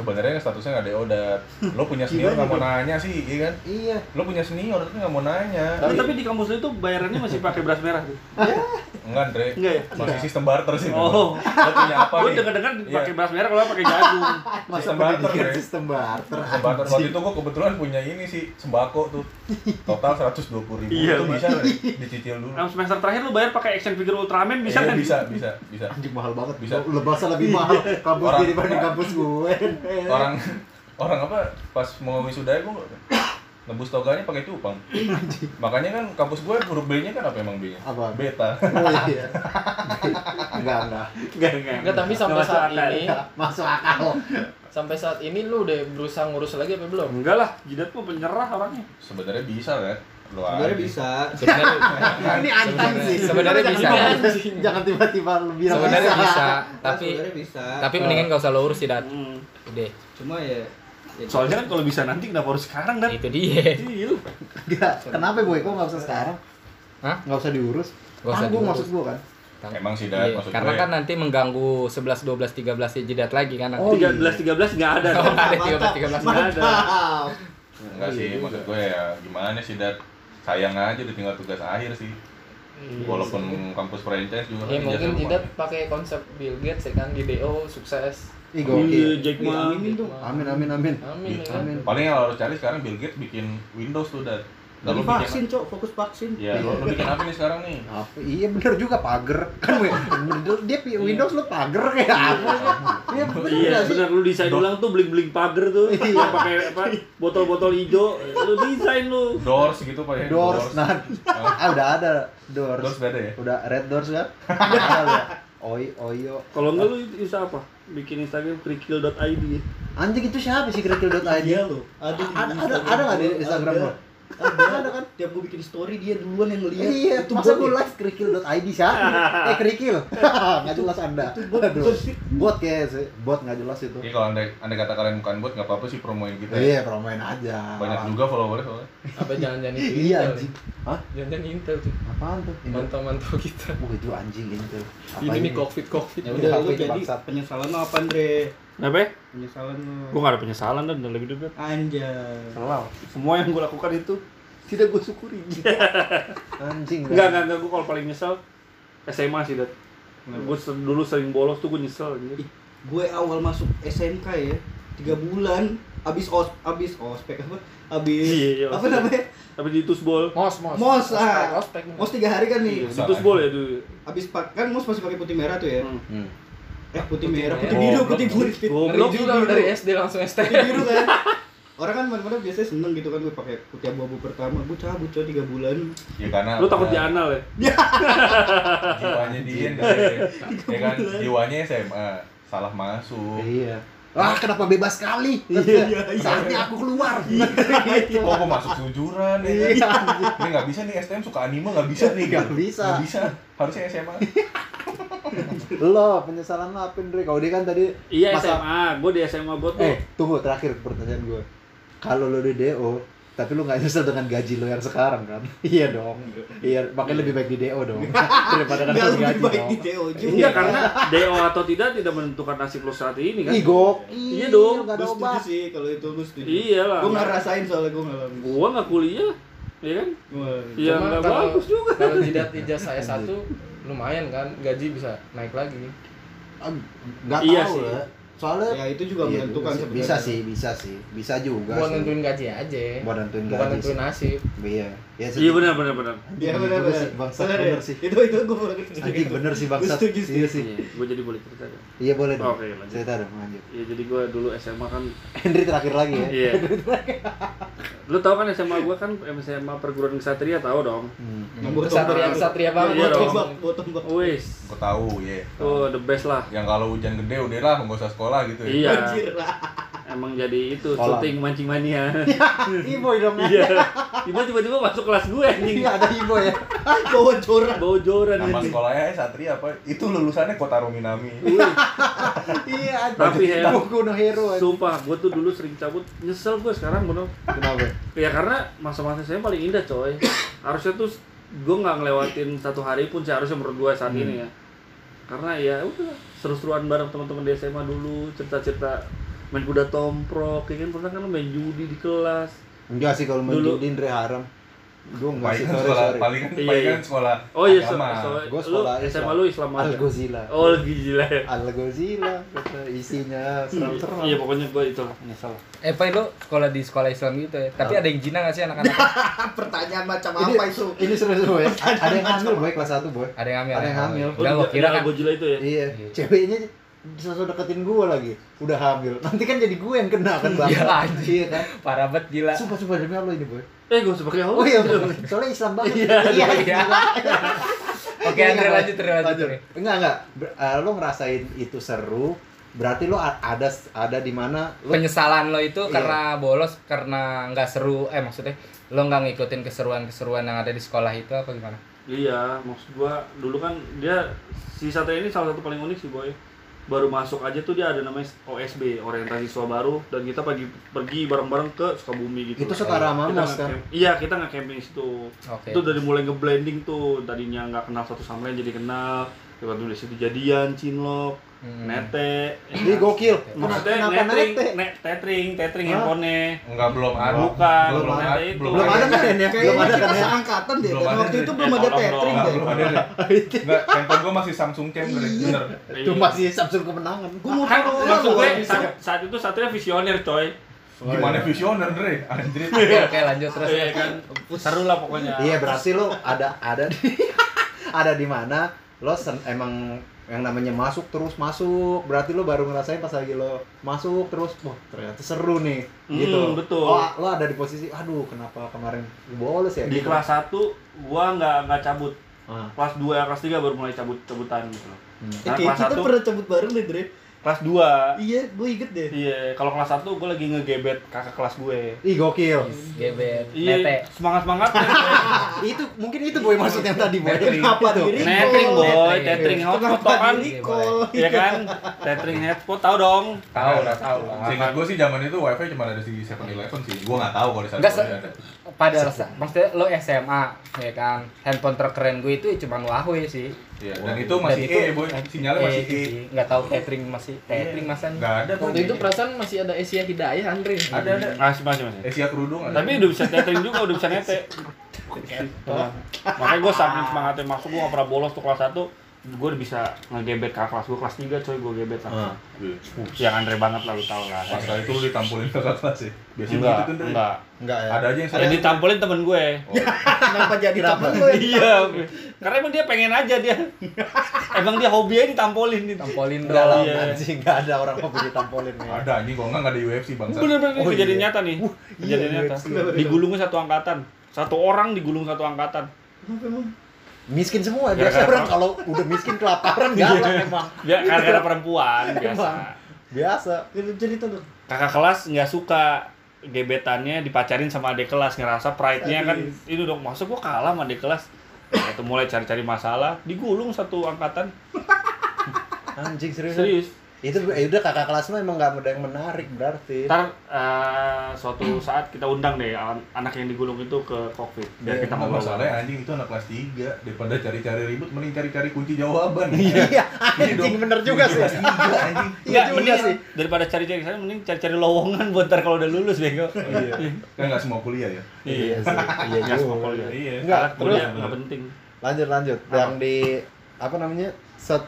Sebenarnya statusnya nggak DO dan lo punya senior nggak mau nanya sih, iya kan? Iya. Lo punya senior tapi nggak mau nanya. Tapi, tapi di kampus lu itu bayarannya masih pakai beras merah tuh. Enggak, Andre. Enggak ya? Masih sistem barter sih. Oh. Lo punya apa Gue nih? dengar-dengar Iya. pakai beras merah kalau pakai jagung. Masa Sistem barter, Bre. sistem barter. Sistem barter. Waktu itu gue kebetulan punya ini sih sembako tuh. Total 120 ribu. Iya, itu bisa dicicil dulu. Semester terakhir lu bayar pakai action figure Ultraman bisa Iya, kan? bisa, bisa, bisa. Anjing mahal banget. Bisa. Lebih mahal kampus dibanding kampus gue. Orang orang apa pas mau wisuda gue nebus toganya pakai cupang. Makanya kan kampus gue huruf B-nya kan apa emang B-nya? Apa? Beta. Oh iya. Enggak, enggak. Enggak, enggak. Enggak, tapi sampai masuk saat akal. ini Masuk akal. sampai saat ini lu udah berusaha ngurus lagi apa belum? Enggak lah, jidat mah penyerah orangnya. Sebenarnya bisa kan? Lo sebenarnya bisa sebenarnya Ini antang sih. Sebenarnya bisa. Jangan- Jangan tiba-tiba lu bilang sebenarnya bisa. bisa, tapi bisa tapi mendingan gak usah lo urus sih, Dat. Hmm. Udah, cuma ya, ya Soalnya kan kalau bisa nanti kenapa harus sekarang dan? itu dia. Iya. Enggak. Kenapa boy? Kok enggak usah sekarang? Hah? Enggak usah diurus. Gak usah diurus. maksud gua kan. Emang sih, Dat, Iya, karena gue. kan nanti mengganggu 11, 12, 13 jidat lagi kan nanti. Oh, iya. 13 13 enggak ada. Oh, nggak ada 13, 13 nggak ada. mantap Enggak sih, maksud gue ya gimana sih, Dat? Sayang aja udah tinggal tugas akhir sih. Walaupun kampus franchise juga Ya kan mungkin tidak pakai konsep Bill Gates ya kan di DO sukses. Ih Iya, gokil. Jack Ma. Amin amin amin. Amin kan. Amin. Paling yang harus cari sekarang Bill Gates bikin Windows tuh, Dat. Dan Bikin vaksin cok fokus vaksin Ya, lo, lo bikin apa nih sekarang nih? Apa? Iya bener juga pagar. Kan dia pi- Windows lu pagar kayak apa? Iya bener Iya, benar lu desain ulang tuh bling-bling pagar tuh. Yang pakai apa? Botol-botol hijau. Lu desain lu. Doors gitu Pak ya. Doors, nah, ah udah ada doors. Doors udah ada ya? Udah red doors kan? Ada ya. Oi, oyo. Kalau enggak lu bisa apa? Bikin Instagram trikill.id ya. Anjing itu siapa sih kerikil.id? Iya lo ada Ada ada Instagram ada nggak di. Instagram Ada. Ada kan? tiap gue bikin story dia duluan yang ngeliat Iya, itu masa gue ya? live kerikil.id siapa? Eh kerikil, nggak jelas anda. bot, Aduh, bot. bot kayak sih, bot nggak jelas itu. Iya kalau anda, anda kata kalian bukan bot nggak apa-apa sih promoin kita. ya. Iya, promoin aja. Banyak juga followernya soalnya. Apa jangan-jangan itu Iya Intel anjing. ya? Hah? Jangan-janjan Intel tuh. Apaan tuh? Mantau-mantau kita. Wah itu anjing itu. Apa Ini nih Covid Covid. ya udah Apa lu itu jadi penyesalan lo apa Andre Kenapa ya? penyesalan lo Gue gak ada penyesalan dan dalam hidup gue. anjay Selalu. Semua yang gue lakukan itu tidak gue syukuri. Anjing. Enggak, enggak, enggak. Gue kalau paling nyesel SMA sih, Dat. Gue dulu sering bolos tuh gue nyesel. Gitu. gue awal masuk SMK ya tiga bulan abis os abis ospek apa abis Iya, iya, apa ospek. namanya Tapi di Tusbol. Mos, mos. Mos, Ospek, ah. ospek. mos tiga hari kan nih Di Tusbol ya dulu. abis pak kan mos masih pakai putih merah tuh ya Hmm. Hmm. Eh putih, merah putih biru putih biru Goblok. juga dari SD langsung STM. putih biru kan orang kan mana-mana biasanya seneng gitu kan gue pakai putih abu-abu pertama gue cabut coy tiga bulan Ya karena Lu takut apa? dianal ya? jiwanya dia enggak ya. kan jiwanya SMA salah masuk. Iya. Wah, kenapa bebas sekali? Iya, iya. Saatnya aku keluar. Oh, gua masuk sujuran ya kan. Ini nggak bisa nih STM suka anime nggak bisa nih. Nggak gitu. bisa. Nggak bisa. Harusnya SMA. Lo penyesalan lo apa Andre? Kalau dia kan tadi Iya masa- SMA, gue di SMA gue tuh Eh, tunggu terakhir pertanyaan gue. Kalau lo di DO, tapi lo nggak nyesel dengan gaji lo yang sekarang kan? iya dong. Iya, makanya lebih baik di DO dong. Daripada kan lebih gaji baik dong. di DO juga Enggak karena DO atau tidak tidak menentukan nasib lo saat ini kan. Ih, gok. Iya dong. Gue setuju sih kalau itu gue setuju Iya lah. gue ngerasain soalnya gue ngalamin Gua nggak kuliah, Iya kan? Iya nggak bagus juga. Kalau dilihat ijazah S1 lumayan kan, gaji bisa naik lagi. Nggak Iya tahu sih. ya. Soalnya Ya itu juga iya menentukan sih. sebenarnya. Bisa sih, bisa sih. Bisa juga Buat sih. nentuin gaji aja. Buat nentuin Bukan gaji nentuin sih. nasib. Iya. Ya, Iya benar benar benar. Iya benar benar. sih, bangsat Benar ya? bener sih. Itu itu gue baru Anjing bener sih bangsat. Gue setuju sih. Iya sih. Gue jadi boleh cerita kan? Iya boleh dong. Oke, lanjut. Cerita dong, lanjut. Iya jadi gue dulu SMA kan Henry terakhir lagi ya. Iya. Lu tau kan SMA gua kan SMA perguruan kesatria tahu dong. Hmm. Nomor Kesatria kesatria banget. Iya dong. Wis. Gue tahu, ya. Oh the best lah. Yang kalau hujan gede udah lah, nggak usah sekolah gitu ya. Iya. Emang jadi itu syuting mancing mania. Iboy dong. Iya. Tiba tiba masuk kelas gue anjing. Iya ada Iboy ya. Bawa joran. Bau joran Nama sekolahnya Satria apa? Itu lulusannya Kotaro Minami. Iya ada. Tapi ya- Boku no Hero. anjing. Sumpah, gue tuh dulu sering cabut, nyesel gue sekarang bener Kenapa? Ya karena masa-masa saya paling indah coy Harusnya tuh gue nggak ngelewatin satu hari pun sih harusnya menurut gue saat ini ya Karena ya udah seru-seruan bareng teman-teman di SMA dulu Cerita-cerita main kuda tomprok, ya kan pernah kan main judi di kelas Enggak sih kalau main Dulu. judi Indra haram. Gue enggak sih, kan sekolah, sorry. paling kan, Iya, paling iya. kan sekolah Oh iya, so, agama. so, Gua lu sekolah SMA Islam. lu Islam Al aja Gozila. Oh gila ya Al Gozila kata isinya seram-seram. Iya pokoknya gue itu lah, nyesel Eh, Pak, lu sekolah di sekolah Islam gitu ya. Tapi ada yang jina gak sih anak-anak? Pertanyaan macam Ini- apa itu? Ini serius boy. Ada yang hamil boy kelas 1 boy. Ada yang hamil. Ada yang ya? hamil. Udah gua kira kan. gue gila itu ya Iya, Iya. Ceweknya sosok deketin gua lagi. Udah hamil. Nanti kan jadi gue yang kena kan bang. Iya. Iya kan. Parah banget gila. Sumpah sumpah demi Allah ini boy. Eh gue sebagai Oh iya, soalnya Islam banget. Iya, iya. iya. Oke, Andre lanjut, Andre lanjut. Andre. Enggak enggak. Ber- eh, lo ngerasain itu seru. Berarti lo ada ada di mana lo Penyesalan lo itu Iya. karena bolos, karena nggak seru. Eh maksudnya lo nggak ngikutin keseruan-keseruan yang ada di sekolah itu apa gimana? Iya, maksud gua dulu kan dia si Satria ini salah satu paling unik sih boy. Baru masuk aja tuh dia ada namanya OSB, orientasi siswa baru dan kita pagi pergi bareng-bareng ke Sukabumi gitu. itu setara kan. nge-camp- Iya, kita nggak camping situ. Oke. Itu dari mulai nge-blending tuh, tadinya nggak kenal satu sama lain jadi kenal. Dulu di situ jadian, cinlok, Hmm. nete. Ini gokil. Maksudnya Kenapa netring, nete? net, tetring, tetring handphonenya. Enggak belum ada. Bukan, belum belum ada. itu. Belum ada kan ya? Belum ada kan ya? seangkatan deh. Belum ada waktu itu belum ada dong. deh. Belum ada. Enggak, handphone gua masih Samsung Cam bener. Itu masih Samsung kemenangan. Gue mau Kan tahu maksud gue orang. saat, itu Satria visioner coy. Gimana visioner, Dre? Anjir. Oke, oke, lanjut terus. Iya kan, seru lah pokoknya. Iya berarti lo ada ada di ada di mana lo sen- emang yang namanya masuk terus masuk berarti lo baru ngerasain pas lagi lo masuk terus wah ternyata seru nih Hmm, gitu betul. oh lo ada di posisi aduh kenapa kemarin bolos ya Di Gitu. kelas 1 gua nggak nggak cabut. Ah. Kelas 2 ya kelas 3 baru mulai cabut-cabutan gitu loh. Hmm. Eh, Nah, kelas kita 1 pernah cabut bareng deh, Dre. Kelas 2 Iya, gue inget deh. Iya, kalau kelas 1 gue lagi ngegebet kakak kelas gue. ih gokil Gebet, Iya, nete. semangat semangat. itu mungkin itu boy maksudnya tadi boy Netring. Kenapa Itu. diri? Netring boy, Netring. tethering hotspot tau kan? recall? Iya kan? Tethering hotspot tau dong. Tahu lah, tahu lah. Seingat gua sih zaman itu wifi cuma ada di 7-Eleven sih. Gua nggak tahu kalau di sana ada. pada rasa maksudnya lo SMA ya kan handphone terkeren gue itu cuma Huawei sih Iya, dan itu masih Dan E, boy. Sinyalnya masih E. sih. nggak tahu tethering masih tethering masa nih Nggak ada tuh. Waktu itu perasaan masih ada Asia Hidayah Andre. Ada, ada. Masih masih masih. Asia kerudung ada. Tapi udah bisa tethering juga, udah bisa nete. Nah, makanya gue saking semangatnya masuk, gue gak pernah bolos tuh kelas 1 Gue udah bisa ngegebet kakak kelas gue, kelas 3 coy gue gebet Ah. langsung Iya. Yang Andre banget lah, lu tau lah Pas kali itu lu ditampulin kakak kelas ya. Biasanya Enggak, gitu tuh, Dre. enggak enggak ya Ada aja yang Ada ditampolin temen gue Kenapa jadi temen lo ya? Iya, karena emang dia pengen aja dia Emang dia hobi aja ditampolin gitu tampolin enggak lah doang Iya. anjing enggak ada orang mau beli tampolin ya Ada anjing kalau enggak ada UFC bangsa. Bener-bener Oh, kejadian iya. nyata nih Kejadian iya, nyata iya. Digulungnya satu angkatan Satu orang digulung satu angkatan Kenapa emang? Miskin semua biasa orang apa? kalau udah miskin kelaparan galak emang. Dia gara-gara perempuan biasa. Emang. biasa. Cerita dong. kakak kelas nggak suka gebetannya dipacarin sama adik kelas ngerasa pride-nya kan itu dong. Masuk gua kalah sama adik kelas. Nah, itu mulai cari-cari masalah digulung satu angkatan. Anjing serius? Serius itu eh, udah kakak kelas mah emang nggak ada yang menarik berarti Ntar eh, suatu saat kita undang deh an- anak yang digulung itu ke covid biar Iya, kita Nggak ngobrol. masalahnya anjing itu anak kelas 3 daripada cari-cari ribut mending cari-cari kunci jawaban. iya anjing bener juga sih Kelas 3 anjing. iya Nggak, juga mending sih daripada cari-cari sana mending cari-cari lowongan buat ntar kalau udah lulus bego. Iya. Kan nggak semua kuliah ya. iya sih iya Nggak semua kuliah. Iya. Enggak, Alat kuliah terus- nggak penting. lanjut lanjut yang di apa namanya set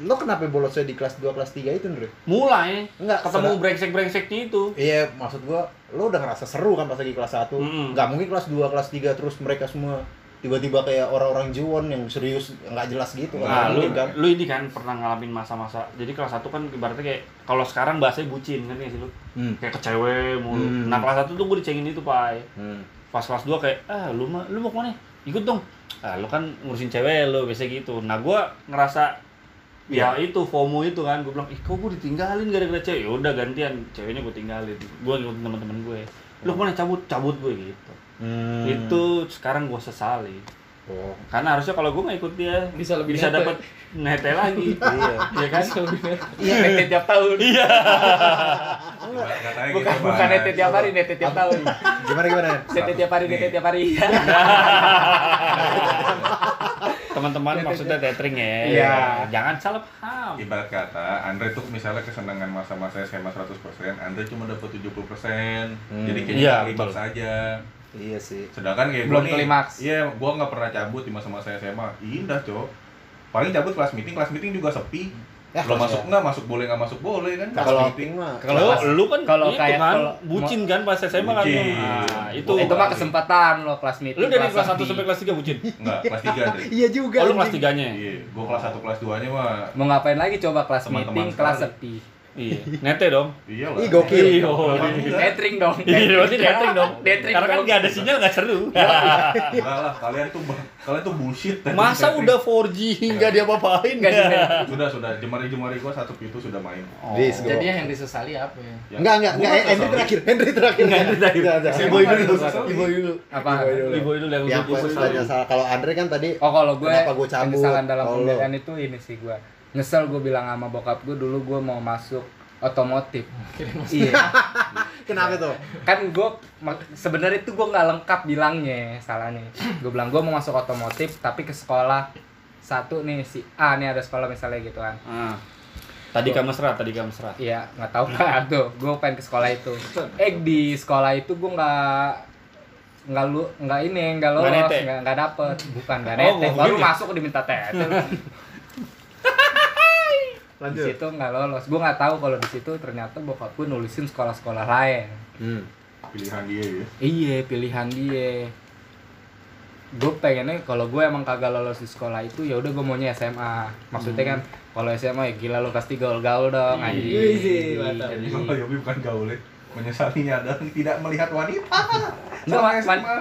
lo kenapa bolosnya di kelas 2 kelas 3 itu Ndre? Mulai Enggak, ketemu brengsek-brengseknya itu. Iya, maksud gua lo udah ngerasa seru kan pas lagi kelas 1. Mm-mm. Nggak mungkin kelas 2, kelas 3 terus mereka semua tiba-tiba kayak orang-orang juon yang serius nggak jelas gitu Nah, Nggak lu kan. lu ini kan pernah ngalamin masa-masa. Jadi kelas 1 kan ibaratnya kayak kalau sekarang bahasanya bucin kan ya sih lu. Hmm. Kayak ke cewek mulu. Hmm. Nah, kelas 1 tuh gue dicengin itu, Pai. Hmm. Pas kelas 2 kayak, "Ah, lu mah lu mau ke mana? Ikut dong." Ah, lu kan ngurusin cewek lu biasa gitu. Nah, gua ngerasa ya itu FOMO itu kan. Gue bilang ih kok gue ditinggalin gara-gara cewek? Ya udah gantian ceweknya gue tinggalin. Gue ngikutin teman-teman gue lu ke mana? Cabut cabut gue gitu. Hmm. itu sekarang gue sesali Oh. karena harusnya kalau gue nggak ikut dia Bisa lebih bisa nete. dapat nete lagi Iya. iya kan Iya, nete tiap tahun. iya Bukan gitu, bukan nete tiap hari, nete tiap tahun. Gimana gimana? Nete tiap hari, nete tiap hari. teman-teman maksudnya tethering ya Iya. jangan salah paham Ibarat kata, Andre tuh misalnya kesenangan masa-masa SMA 100%, Andre cuma dapat 70%. Hmm. Jadi kayak Iya, klimaks betul. Iya sih. Sedangkan kayak Belum klimaks. Iya, gua nggak pernah cabut di masa-masa SMA. Indah, Cok. Paling cabut kelas meeting, kelas meeting juga sepi. Ya, Lo kelas masuk nggak, masuk boleh nggak masuk boleh kan? Kelas Kalau meeting. mah kalau lu kan kalau itu kayak kan kalau- bucin kan pas SMA kan nah, itu itu mah kesempatan lo kelas meeting. lu dari kelas 1 sepi. sampai kelas 3 bucin Enggak, kelas 3 Andre. Iya juga. oh lu kelas anjing. 3 nya Iya, gua kelas 1 kelas 2-nya mah Mau ngapain lagi coba kelas Teman-teman meeting, kelas sepi. Iya nete dong iya lah. Ih, gokil. Iya. Detring dong. Iya, berarti dateng dong. Detring Karena kan dong. nggak ada sinyal nggak seru. Enggak lah, kalian tuh kalian tuh bullshit. Masa udah 4G nggak diapa-apain Nggak nggak? di- sudah sudah jemari-jemari gua satu pintu sudah main. Bis, Jadi yang disesali apa ya? Ya. Enggak, enggak, enggak. Gua Henry terakhir. Henry terakhir. Henry terakhir. Enggak, enggak. Mau dulu. Iboy dulu. Apa? Iboy dulu. Ibu itu yang gua gue sesali. Kalau Andre kan tadi Oh kalau gue Kenapa gua cabut? kesalahan dalam pemilihan itu ini sih gue nyesel gue bilang sama bokap gue dulu gue mau masuk otomotif. Iya. Kenapa tuh? kan gue sebenarnya itu gue nggak lengkap bilangnya salahnya. Gue bilang gue mau masuk otomotif tapi ke sekolah satu nih si A nih ada sekolah misalnya gitu kan. Ah. Tadi kamu mesra, tadi kamu mesra. iya nggak tahu. Kan tuh gue pengen ke sekolah itu. Eh di sekolah itu gue nggak nggak lu nggak ini nggak lolos Nggak nggak dapet. Bukan nggak Oh, nete. nggak baru mungkin ya? masuk diminta tete di Lanjut. situ nggak lolos gue nggak tahu kalau di situ ternyata bokap gue nulisin sekolah-sekolah lain Hmm. Pilihan dia ya. iya pilihan dia gue pengennya kalau gue emang kagak lolos di sekolah itu ya udah gue maunya SMA maksudnya kan kalau SMA ya gila lo pasti gaul-gaul dong Iya. anjing Iya sih, mantap. Kalau Yobi bukan gaul ya. Menyesalinya adalah tidak melihat wanita. Enggak, SMA.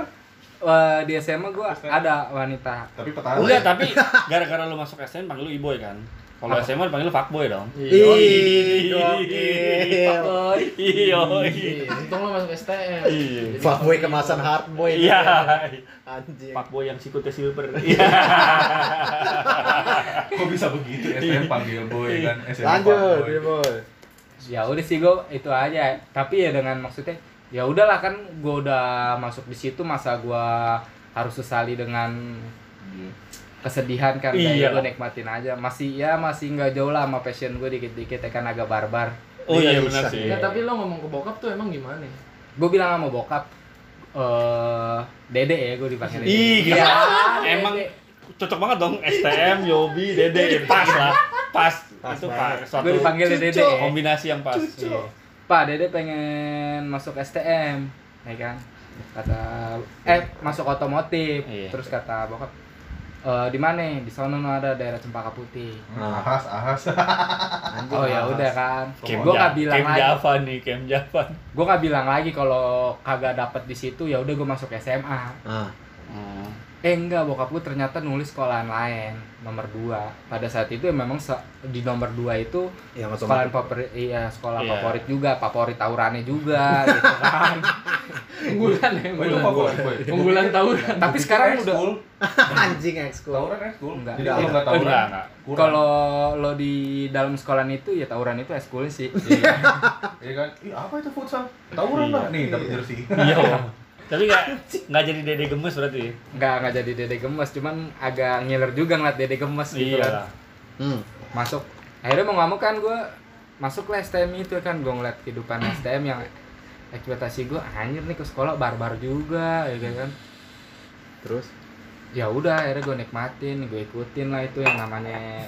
Wah, di SMA gue ada wanita Tapi petahana. Enggak, tapi gara-gara lu masuk SN panggil lu iboy kan. Kalau? SMA dipanggil fuckboy dong. Ih, gokil. Boy. Iya. Iya, Untung lo masuk STM. Iya. Fuckboy kemasan hardboy. Iya. Anjing. Fuckboy yang sikutnya silver. Iya. Kok bisa begitu SM panggil boy kan? SMA Lanjut, fuckboy. iya boy. ya udah sih gue itu aja tapi ya dengan maksudnya ya udahlah kan gue udah masuk di situ masa gue harus sesali dengan kesedihan kan Iya. kayak gue nikmatin aja masih ya masih nggak jauh lah sama passion gue dikit-dikit ya kan agak barbar Oh iya Iya, benar sih. Ya, tapi lo ngomong ke bokap tuh emang gimana? gue bilang sama bokap eh dede ya gue dipanggil Ih, gila. Ya, Emang Dede. cocok banget dong STM, Yobi, Dede. Pas lah. Pas. Pas itu banget. pas. Suatu gue dipanggil Dede Cucok. kombinasi yang pas. Iya. Pak Dede pengen masuk STM ya kan kata eh masuk otomotif Iya. terus kata bokap e, di mana di sana ada daerah Cempaka Putih Hmm, Ahas, ahas. Oh ya udah kan gue Ja- nggak bilang Camp lagi Java nih, Camp Java. gue nggak bilang lagi kalau kagak dapet di situ ya udah gue masuk SMA Ah. Hmm. Eh enggak, bokap gue ternyata nulis sekolahan lain nomor 2 Pada saat itu memang se- di nomor 2 itu sekolahan otomatis. favorit iya sekolah Iya. favorit juga favorit tawurannya juga gitu kan unggulan ya Oh, itu unggulan favorit boy. unggulan tawuran tapi sekarang udah. Anjing ekskul. Tawuran ekskul. Enggak. Jadi kalau nggak Oh, tawuran, enggak, enggak. kalau lo di dalam sekolahan itu ya tawuran itu eskul sih Iya. Iya kan? Ih, apa itu futsal? Tawuran Iya. lah. Nih, dapat jersey. Iya. Tapi nggak nggak jadi dede gemes berarti. nggak nggak jadi dede gemes cuman agak ngiler juga ngeliat dede gemes gitu Iya kan lah. Hmm. masuk akhirnya mau nggak mau kan gue masuk ke STM itu kan gue ngeliat kehidupan STM yang ekspektasi gue anjir nih ke sekolah barbar juga ya kan Terus ya udah akhirnya gue nikmatin gue ikutin lah itu yang namanya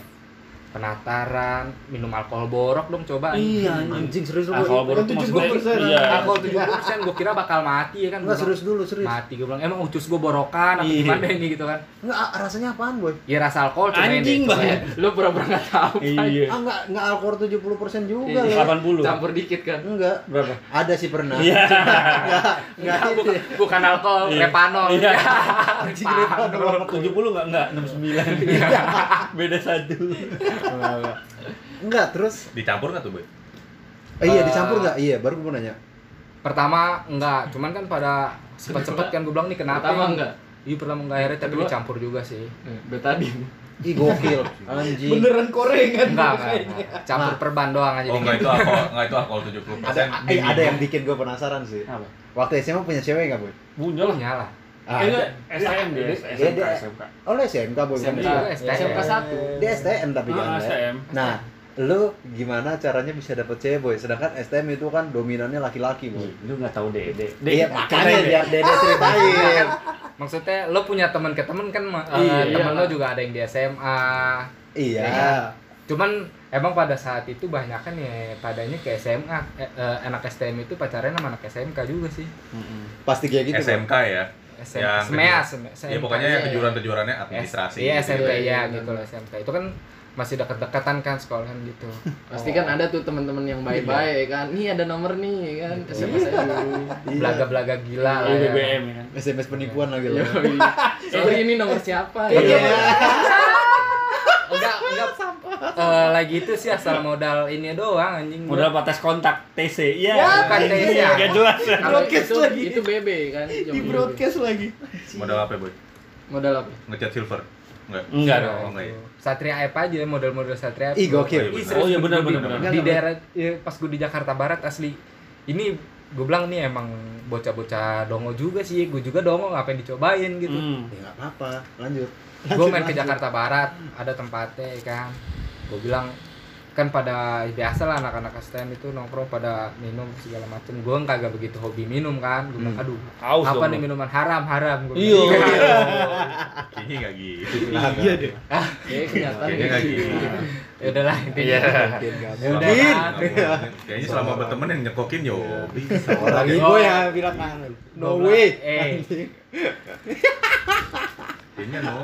penataran minum alkohol borok dong coba Iya, anjing serius lu. Gua- baru Kan maksudnya 70%. iya. alkohol 70% gue kira bakal mati ya kan Enggak Gua serius dulu, serius. mati gue bilang emang ucus gue borokan atau Iya. gimana ini gitu kan Enggak rasanya apaan, Boy? ya rasa alkohol deh, Anjing cobain. banget. lu pura-pura nggak tahu Iya. Ah, enggak enggak alkohol 70% juga Iya. loh. 80. campur dikit kan Enggak. Berapa? Ada sih pernah. Iya. Enggak, enggak. bukan, bukan alkohol repanol Iya. Anjing Repanol. 70 enggak enggak 69. Beda satu. Enggak, terus Dicampur nggak tuh, Boy? eh, iya Eh, dicampur enggak? Iya, baru gue mau nanya. pertama enggak cuman kan pada sempet-sempet kan gue bilang nih kenapa pertama enggak iya pertama enggak akhirnya tapi dicampur juga sih Eh, betadin Ih, gokil. Anjing. Beneran gorengan enggak kayaknya. enggak campur perban doang aja Oh, enggak itu alkohol, enggak itu alkohol 70%. Ada eh, ada yang bikin gue penasaran sih. Apa? Waktu SMA punya cewek enggak, Boy? Punya lah. nyala Ah, Eh, ada. STM dia, Dia- SMK, dia- SMK. Oh, lu SMK, Boy. SMK. Iya. Iya. SMK satu Dia STM tapi Ah, kan. ya. STM. Nah, lu gimana caranya bisa dapet cewek, Boy? Sedangkan STM itu kan dominannya laki-laki, Boy. Lu enggak tahu dede. Iya, makanya biar Dede ceritain. maksudnya lo punya teman ke teman kan eh, Iya. temen lo juga ada yang di SMA Iya. Ya kan? cuman emang pada saat itu banyak kan ya padanya ke SMA eh, eh, anak STM itu pacarnya sama anak SMK juga sih Pasti kayak gitu, Boy. SMK ya. SM, Yang keju- SMK, Ya pokoknya iya, yang kejuaraan-kejuaraannya administrasi. iya gitu. SMP Iya, ya iya, gitu loh SMK itu kan masih dekat-dekatan kan sekolahan gitu pasti kan ada tuh teman-teman yang baik-baik kan nih ada nomor nih kan siapa saya dulu Iya. belaga-belaga gila lah Iya, ya. BBM ya kan. SMS penipuan lagi loh. sorry ini nomor siapa Iya. Eh, lagi itu sih asal modal ini doang anjing Modal apa tes kontak TC. Iya. Ya, bukan TC, ya. Enggak jelas. Kalau Broadcast itu lagi. itu BB kan Di broadcast lagi. Modal apa, Boy? Modal apa Ngecat silver. Enggak. Enggak Iya, dong. Oh, enggak ya. Satria App aja model-model Satria App Ih, gokil. Ih, Oh, iya, benar, benar, benar. di daerah ya, pas gue di Jakarta Barat asli ini gue bilang nih emang bocah-bocah dongo juga sih gue juga dongo ngapain dicobain gitu Hmm. Ya enggak apa-apa, lanjut. gue main ke Jakarta Barat ada tempatnya ya kan gue bilang kan pada biasa lah anak-anak STM itu nongkrong pada minum segala macem gue kagak begitu hobi minum kan gue bilang aduh Haus apa dong nih minuman haram haram gua Iya. bilang. Kayaknya enggak gitu. Iya deh. Kayaknya kenyataan Kayaknya enggak gitu. gitu. ya udahlah intinya Iya. ya udah kan. Kayaknya selama berteman yang nyekokin ya hobi. Orang Oh. ibu yang bilang kangen. No way. eh Kayaknya no.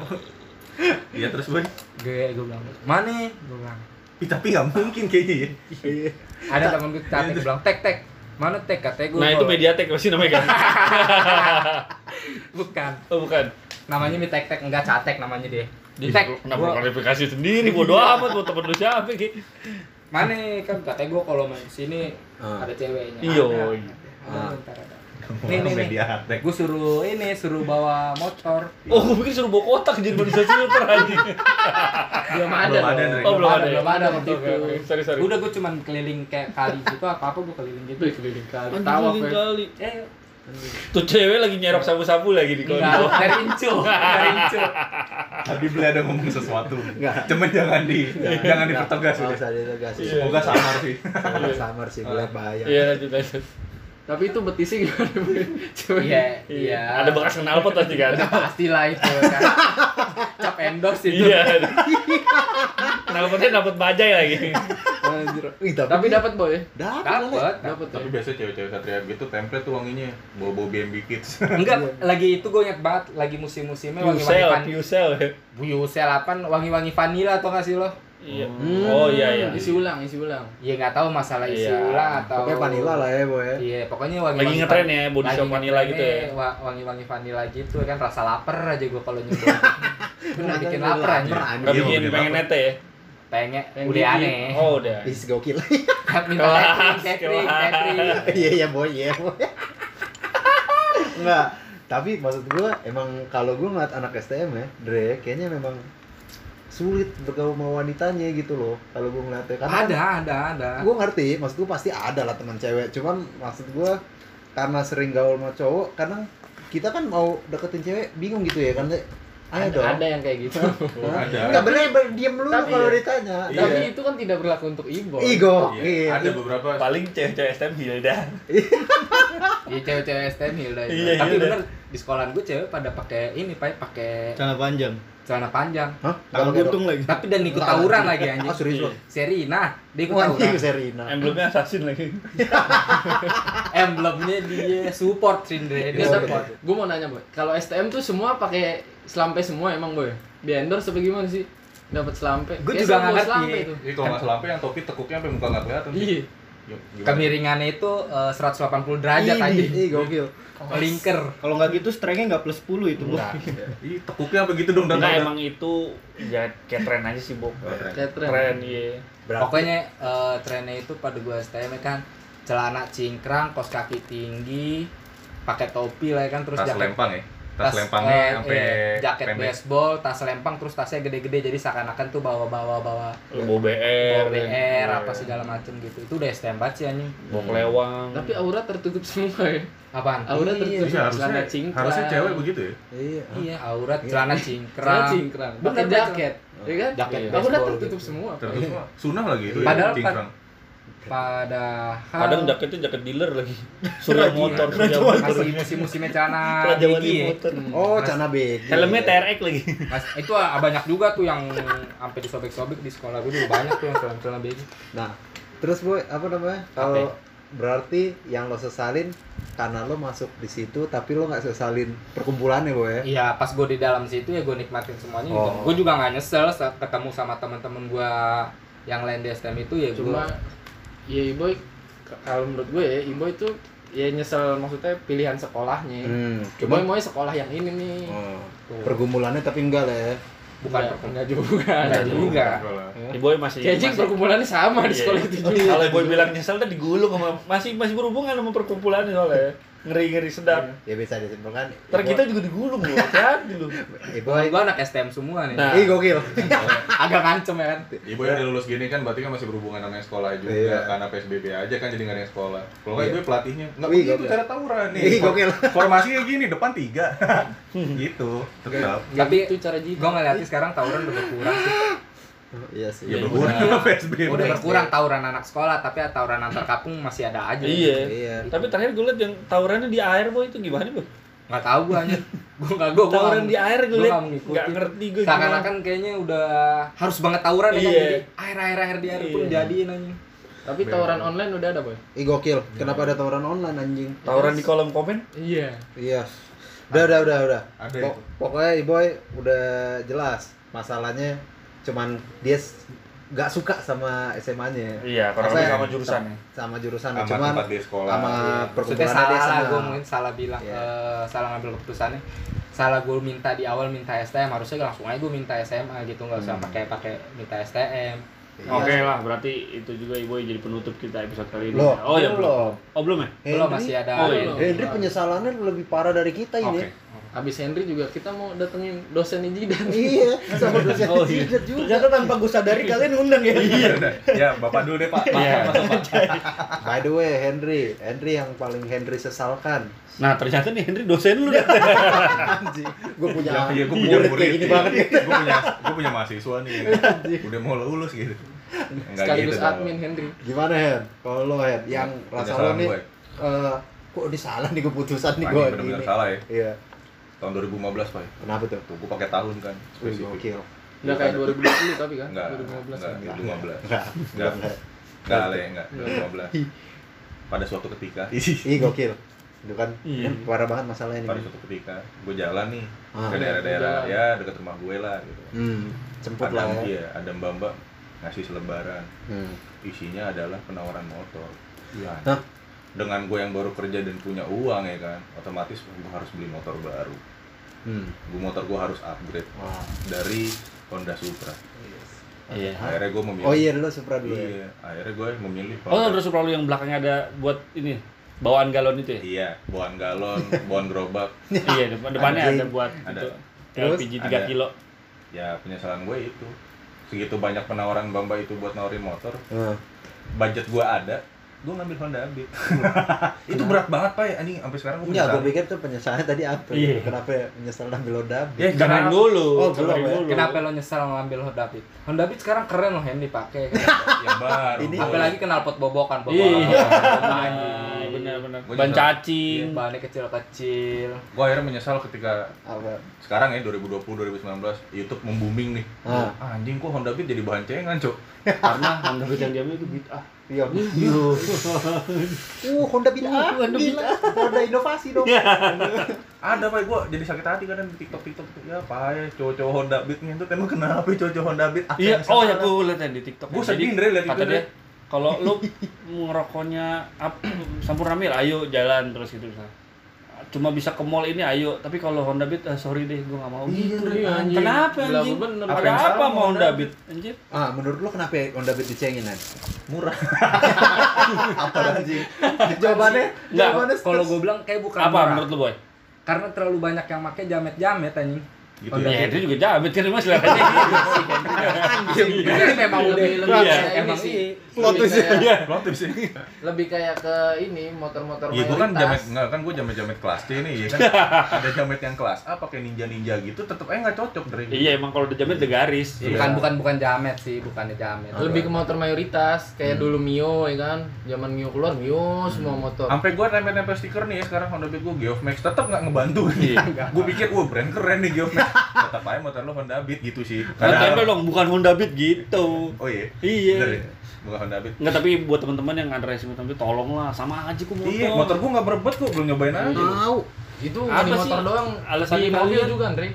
Iya terus, Boy. gue gue bilang mana gue bilang Ih, tapi nggak mungkin kayaknya ya. ada temen gue catek gue bilang tek tek mana tek katanya gue Nah, itu Mediatek pasti namanya kan. bukan Oh, bukan. namanya mie tek tek enggak catek namanya dia Di tek kenapa gua- klarifikasi sendiri bodo amat mau temen lu siapa ki. mana kan katanya gue kalau main sini Ah. ada ceweknya Iya. ada, Ah. ada, ada. Nih, nih. media hardtech. gue suruh ini suruh bawa motor Oh, gue pikir suruh bawa kotak jadi manusia silver anjing. belum ada Belum ada. Oh, belum ada. belum ada waktu itu. Sorry, sorry. udah gue cuman keliling kayak kali gitu apa apa gue keliling gitu Wih, keliling kali tawa Fe. kali. eh Tuh cewek lagi nyerok sabu-sabu lagi di enggak kono. dari incu dari incu Tadi beli ada ngomong sesuatu. Enggak. Cuman jangan di jangan dipertegas Enggak udah. usah ditegasin. Semoga samar sih. Samar samar sih, gue bahaya. Iya, lanjut lanjut. Tapi itu betisnya gimana? Cewek. iya iya Ada bekas knalpot pasti kan. udah pastilah itu kan cap endorse itu Iya. Knalpotnya dapat bajai lagi. Anjir. Ih, tapi dapat boy dapat. dapat dapat Tapi biasanya cewek-cewek satria gitu template tuh wanginya bawa-bawa BMB Kids. enggak lagi itu gue inget banget lagi musim-musimnya wangi-wangi Piusel, van piusel. Buyusel apa wangi-wangi vanilla atau nggak sih lo Iya. Hmm. Oh iya iya. Isi ulang, isi ulang. Iya nggak tahu masalah isi Iya. ulang atau Pokoknya vanilla lah ya, boy. Iya, pokoknya wangi Lagi ngetren ya, body shop vanilla gitu ya. Wangi wangi vanilla gitu kan rasa lapar aja gua kalau nyoba. Bener bikin lapar aja. Gak Iya, bikin udah pengen nete ya? Pengen Pengen udah aneh. Oh udah. Is gokil. Minta catering, catering. Iya iya boy, iya boy. Enggak, tapi maksud gua emang kalau gua ngeliat anak STM ya, Dre, kayaknya memang sulit bergaul sama wanitanya gitu loh. Kalau gua ngeliatnya karena kan Ada, ada, ada. gue ngerti maksud gue pasti ada lah teman cewek cuman maksud gue karena sering gaul sama cowok kadang kita kan mau deketin cewek bingung gitu ya kan Ada, dong ada yang kayak gitu. Ada. nggak diem dulu Tapi kalau iya. ditanya Iya. Tapi itu kan tidak berlaku untuk ibu. Igo Iya, ada beberapa Paling cewek-cewek STM Hilda. Iya cewek-cewek STM Hilda. Iya, Tapi iya, bener di sekolahan gue cewek pada pakai ini, Pak, pakai Celana panjang. Celana panjang. Hah? Tangan buntung lagi. Tapi dan ikut tawuran lagi anjing. Ah, serius lo? Serina, dia ikut tawuran. anjing Serina Emblemnya assassin lagi. Emblemnya dia support Cindre, dia Iya, support. Gue mau nanya, Boy. Kalau STM tuh semua pakai selampe semua emang, Boy? Di endorse apa gimana sih? Dapat selampe. Gua Kayak juga semua nggak ngerti. selampe. Jadi kalau nggak salah yang topi tekuknya sampai muka nggak kelihatan. sih. Iya. Kemiringannya itu eh, 180 derajat anjing. ih gokil Melingkar. Kalau nggak gitu strengnya nggak plus 10 itu, Bu. Ih, tekuknya apa gitu dong dan emang itu ya kayak tren aja sih, Bob. Oh, tren. Kayak tren. Tren, iya. Berarti Pokoknya eh, trennya itu pada gua STM kan celana cingkrang, kos kaki tinggi, pakai topi lah ya kan terus tas jaket lempang ya. Tas, eh, lempangnya sampai iya, jaket pendek. baseball, tas lempang terus tasnya gede-gede jadi seakan-akan tuh bawa-bawa bawa Bawa BR, bawa BR iya. apa segala macem gitu. Itu udah STM banget sih anjing. Bawa kelewang. Tapi aura tertutup semua ya. Apaan? Aura Iya, tertutup Iya, celana harusnya cingkrang. harusnya cewek begitu ya. iya Iya, aurat celana Celana cingkrang. cingkrang. Bener, Pakai jaket. Ya kan? Jaket Aura baseball tertutup gitu. semua. Terus mah sunah lagi itu Padahal ya, cingkrang. Padahal Kadang jaketnya jaket dealer lagi. Surya motor, surya motor. masih musim-musimnya celana Raja Wali gigi ya. motor. oh Mas- cana beg Helmnya TRX lagi. Mas, itu ah, banyak juga tuh yang sampai disobek-sobek di sekolah gue juga banyak tuh yang celana-celana baby. nah terus boy apa namanya kalau berarti yang lo sesalin karena lo masuk di situ tapi lo nggak sesalin perkumpulannya boy ya Iya, pas gue di dalam situ ya gue nikmatin semuanya. gitu. Oh. Gue juga nggak nyesel ketemu sama teman-teman gue yang lain di STM itu ya Cuma gue. Ya Iboy k- kalau menurut gue ya Iboy itu ya nyesel maksudnya pilihan sekolahnya. hmm, Cuma mau sekolah yang ini nih. oh, Tuh. pergumulannya tapi enggak lah ya bukan Enggak, enggak juga. Enggak juga. Di boy masih Kayak anjing masih- perkumpulannya sama di Iya. sekolah itu juga. Kalau boy bilang nyesel tadi digulung sama masih masih berhubungan sama perkumpulan soalnya. Ngeri-ngeri sedap. ya bisa disimpulkan Ntar kita juga digulung loh, hati lu. eh Boy, boy gue anak STM semua nih. Nah. ih gokil Agak ngancem ya kan. Ibu yang lulus gini kan berarti kan masih berhubungan sama yang sekolah juga Iya. karena PSBB aja kan jadi nggak ada sekolah. Kalau nggak Iya. ibu pelatihnya nggak begitu gokil. cara tawuran nih. Ih, gokil. Formasinya gini depan tiga, gitu tetap. Tapi itu cara jitu. gue ngeliatnya sekarang tawuran udah berkurang sih. Iya sih Ya Iya, berkurang udah. sama PSBB. Udah berkurang tawuran anak sekolah, tapi tawuran antar kampung masih ada aja. Iya. Iya. Tapi terakhir gue liat yang tawurannya di air boy itu gimana boy? Nggak tahu gue aja. Gue nggak gue. Tawuran di air gue liat nggak ngerti gue. Seakan-akan kayaknya udah harus banget tawuran ya kan. Iya. Jadi air air air di air pun Iya. jadiin aja. Tapi tawuran online udah ada, Boy. ih gokil kenapa ada tawuran online anjing Tawuran di kolom komen? Iya. iya udah udah udah udah Ada Pok- itu. pokoknya iboy udah jelas masalahnya cuman dia nggak suka sama SMA-nya Iya, kurang lebih ya? sama jurusannya. sama jurusan Sama cuman tempat dia sekolah. sama Iya. Maksudnya perkumpulannya dia salah gue mungkin salah bilang Iya. eh, salah ngambil keputusannya salah gue minta di awal minta STM harusnya langsung aja gue minta SMA gitu nggak usah Hmm. pakai pakai minta STM Iya. Oke lah, berarti itu juga Ibu jadi penutup kita episode kali ini. Loh, oh ya belum. belum. Oh belum ya? belum masih ada Oh, iya. ini. Henry penyesalannya lebih parah dari kita ini Oke. Habis Henry juga kita mau datengin dosen Ijidan. iya sama dosen Oh, iya. Juga Ternyata tanpa gue sadari kalian undang ya. Iya, udah. ya bapak dulu deh pak. Pak, Iya. Pak. by the way Henry Henry yang paling Henry sesalkan Nah ternyata nih Henry dosen lu dah. anjing gue punya Ya, iya, gue punya murid murid gini iya. banget Gue punya, gue punya mahasiswa nih. Udah mau lulus gitu. Enggak Sekaligus gitu admin Henry. gimana Hen kalau lo Hen yang rasa lo Penyesalan nih eh, kok ini salah nih keputusan nih Wah, gue ini salah ya. iya Tahun 2015 pak. kenapa tuh Tuh, gue pakai tahun kan. Wih, Spesifik. gokil Enggak kayak 2020 tapi kan? Enggak, 2015. enggak, kan? 2015. enggak Enggak. Enggak, Ale, enggak. 2015. Pada suatu ketika, ih gokil itu kan Iya. kan parah banget masalahnya pada ini suatu ketika gue jalan nih Ah. ke daerah-daerah ya dekat rumah gue lah gitu. hmm cemput ada lah ya iya, ada mbak-mbak ngasih selebaran Hmm. isinya adalah penawaran motor Iya. Hah? Dengan gue yang baru kerja dan punya uang ya kan otomatis gue harus beli motor baru Hmm. gue motor gue harus upgrade Wah. dari Honda Supra Iya. akhirnya gue memilih Oh iya dulu Supra dulu ya. iya akhirnya gue memilih Oh, terus Supra lu yang belakangnya ada buat ini bawaan galon itu ya? iya bawaan galon bawaan gerobak iya, depan depannya Anjing. ada buat Ada. itu Terus? LPG 3 Ada. kilo. ya penyesalan gue itu segitu banyak penawaran bamba itu buat nawarin motor Heeh. budget gue ada gue ngambil Honda Beat itu berat banget pak ya anjing sampai sekarang gue Enggak, gue pikir tuh penyesalannya tadi apa? Iya. Kenapa ya menyesal ambil Honda Beat? ya Jangan karena dulu. Oh, belum ya? dulu. Kenapa lo nyesal ngambil Honda Beat? Honda Beat sekarang keren loh yang dipakai. Yang baru Ini-. Apalagi knalpot bobokan, bobokan. Iya. Anjing. Benar-benar. Gua Ban cacing. Bahannya kecil-kecil. gue akhirnya menyesal ketika Apa? sekarang ya 2020 2019 YouTube membooming nih Ah. Ah, anjing kok Honda Beat jadi bahan cengan cok Karena Honda Beat yang diambil itu beat ah. Iya. Uh, Honda Beat ah, Honda Beat. Honda inovasi dong. ada pak gue jadi sakit hati kadang di TikTok TikTok ya pak ya cowok-cowok Honda Beat nih itu emang kenapa ya cowok-cowok Honda Beat Iya, oh ya gue liat ya di TikTok. Jadi, sedih, liat kata itu, dia kalau lu ngerokoknya up, sampurna mil, ayo jalan terus gitu misalnya. Cuma bisa ke mall ini ayo, tapi kalau Honda Beat ah, sorry deh, gue gak mau Iya, gitu. Ndre, anjing. Kenapa anjing? bener. Apa yang apa mau Honda Beat? Anjir. Ah, menurut lu kenapa Honda Beat dicengin, murah Apa anjing? Jawabannya? Jawabannya Kalau gue bilang kayak bukan Apa murah. menurut lu, Boy? Karena terlalu banyak yang pakai jamet-jamet anjing. Gitu Honda ya Ya, itu juga jamet kan gitu sih. Ini memang udah lebih lebih Iya, ini emang sih. Plot Lebih twist kayak- Iya. Plot twist sih lebih kayak ke ini motor-motor Iya, gua kan jamet enggak kan gua jamet-jamet kelas C nih, ya kan. Ada jamet yang kelas A pakai ninja-ninja gitu tetep aja nggak cocok, Dre. Iya, emang kalau udah jamet udah garis. Iya. Bukan bukan bukan jamet sih, bukannya jamet. lebih ke motor mayoritas kayak Hmm. dulu Mio ya kan zaman Mio keluar Mio semua motor Sampai gua nempel-nempel stiker nih ya sekarang Honda Beat gua Geof Max tetep nggak ngebantu. Iya. gua pikir wah brand keren nih Geof Max. Tetep aja motor lo Honda Beat gitu sih. Kan Kadang- tempel dong, bukan Honda Beat gitu. Oh iya. Iya. Bener ya? Bukan Honda Beat. Enggak, tapi buat teman-teman yang ada racing motor, tolonglah sama aja kok motor. Iya, motor gua nggak berebut kok, belum nyobain aja. Tahu. itu Apa motor sih doang alasan di mobil juga Andre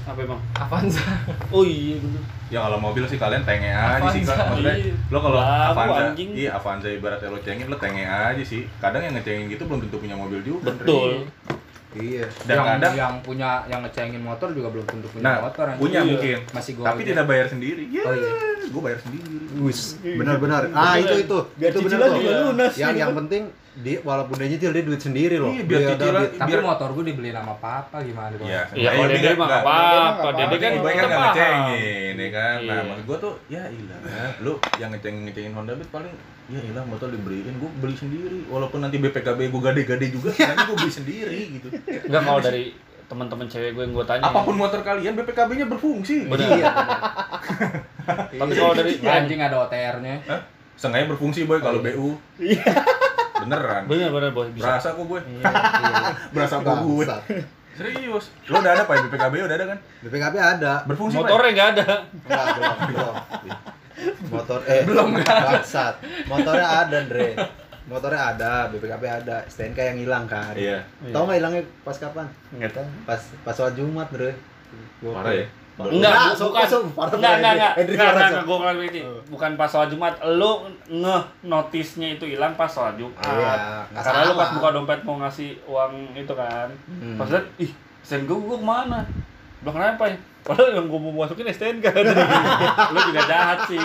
apa emang? Avanza Oh iya bener. Ya kalau mobil sih kalian tenge aja sih kan. Avanza. Maksudnya Iya. lo kalau Avanza, anjing. iya Avanza ibaratnya lo cengin lo tenge aja sih. Kadang yang ngecengin gitu belum tentu punya mobil juga. Betul. Iya. Dan yang, kadang yang punya yang ngecengin motor juga belum tentu punya Nah, motor punya Iya. mungkin. Masih gua Tapi tidak bayar sendiri. Ya, Oh, iya. gue bayar sendiri. Wis, benar-benar. Ah, itu itu. Biar itu benar juga lunas. Yang yang penting dia walaupun dia nyicil dia duit sendiri loh. Iya, biar Dia cicilan. Tapi biar- motor gua dibeliin sama papa gimana dong? Iya, Iya, kalau Dede mah nggak apa-apa. Dede kan Ibu kan tetap nggak paham. ngecengin, ya kan? Nah, Iya. maksud gue tuh, ya ilah, lu yang ngecengin ngecengin Honda Beat paling, ya ilah motor dibeliin, gue beli sendiri. Walaupun nanti BPKB gue gade-gade juga, nanti gue beli sendiri gitu. Enggak kalau dari teman-teman cewek gue yang gue tanya. Apa pun motor kalian, BPKB-nya berfungsi. Bener. Iya. Tapi kalau dari anjing ada OTR-nya. Hah? Sengaja berfungsi boy kalau BU. Beneran. bener bener boy bisa. Berasa kok gue. Iya, iya. Berasa kok gue. Serius. Lo udah ada Pak BPKB udah ada kan? BPKB ada. Berfungsi Pak? Motornya nggak ada. Enggak, belum, belum. Motor eh belum bangsat. Motornya ada, Andre. Motornya ada, BPKB ada, STNK yang hilang kan. Iya. Tahu nggak hilangnya pas kapan? Nggak tahu. Pas pas sholat Jumat, Bre. Gokil. Parah ya? Enggak, Nah, bukan. Enggak, enggak, enggak. Enggak, enggak, enggak, bilang begini. Bukan pas sholat Jumat, lu nge notisnya itu hilang pas sholat Jumat. Iya, Karena lu pas buka dompet mau ngasih uang itu kan. Hmm. Pas liat, ih, STNK gua ke mana? Bilang kenapa ya? Padahal yang gua mau masukin STNK Lu juga jahat sih.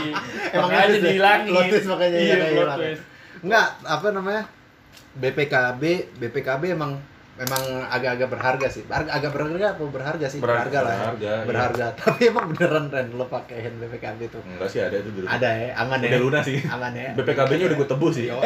Emang sih, dihilangin. plot twist makanya iya, ya, hilang. twist. Enggak, apa namanya? BPKB, BPKB emang memang agak-agak berharga sih. Agak berharga apa berharga sih? Berharga, Berharga, lah. ya. berharga, iya. Berharga. Tapi emang beneran Ren lo pakein BPKB tuh. Enggak sih ada itu dulu. Ada ya, aman ya. Udah lunas sih. Aman ya. BPKB-nya udah gue tebus sih.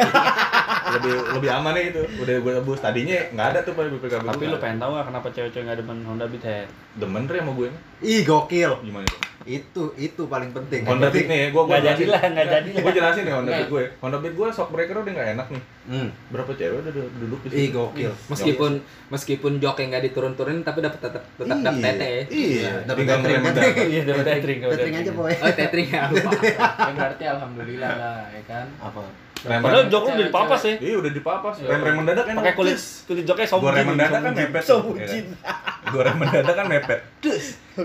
Lebih lebih aman ya itu. Udah gue tebus. Tadinya nggak ada tuh pada BPKB. Tapi lu pengen tahu gak kenapa cewek-cewek gak demen Honda Beat head? demen Re sama gue. Ih, gokil. Gimana tuh? Itu itu paling penting. Honda Beat nih ya, gue Nggak jadi lah, nggak jadi lah. Gue jelasin nih Honda Beat gue. Honda Beat gue shock breaker udah nggak enak nih. Hmm. Berapa cewek udah duduk di Ih, situ. gokil. Meskipun meskipun joknya nggak diturun-turunin tapi dapat tetap tetap Iya. dapat tete. Iya, dapat mendadak. Iya, dapat tethering, dapat Tethering aja, boy. Oh, tetring ya lupa. ya berarti alhamdulillah lah ya kan Apa? Rem Padahal jok lu udah dipapas ya. Iya udah dipapas. Rem rem mendadak enak. Pakai kulit kulit joknya Gue sombujin. rem mendadak kan mepet. Iya kan? gue rem mendadak kan mepet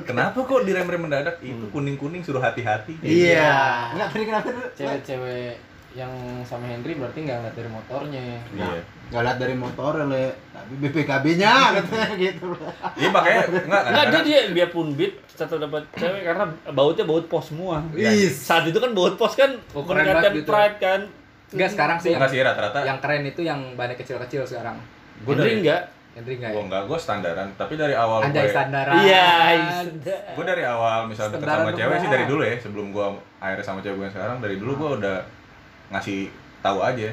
kenapa kok direm rem mendadak itu kuning kuning suruh hati-hati Iya. Enggak tadi kenapa? Cewek-cewek yang sama Henry berarti nggak ngeliat dari motornya. iya Enggak lihat dari motor le, tapi BPKB-nya katanya gitu. iya makanya enggak Enggak, dia dia biarpun beat tetap dapat cewek karena bautnya baut pos semua. Is. Saat itu kan baut pos kan Oh, meningkatkan banget gitu. pride kan. Enggak sekarang sih enggak yang, sih rata-rata yang keren itu yang banyak kecil-kecil sekarang. gue dari enggak. Henry enggak gue ya? enggak gue standaran tapi dari awal Anjay gue standaran. Iya. gue dari awal misal deket sama cewek sih dari dulu ya sebelum gue akhirnya sama cewek gue yang sekarang dari dulu gue udah ngasih tahu aja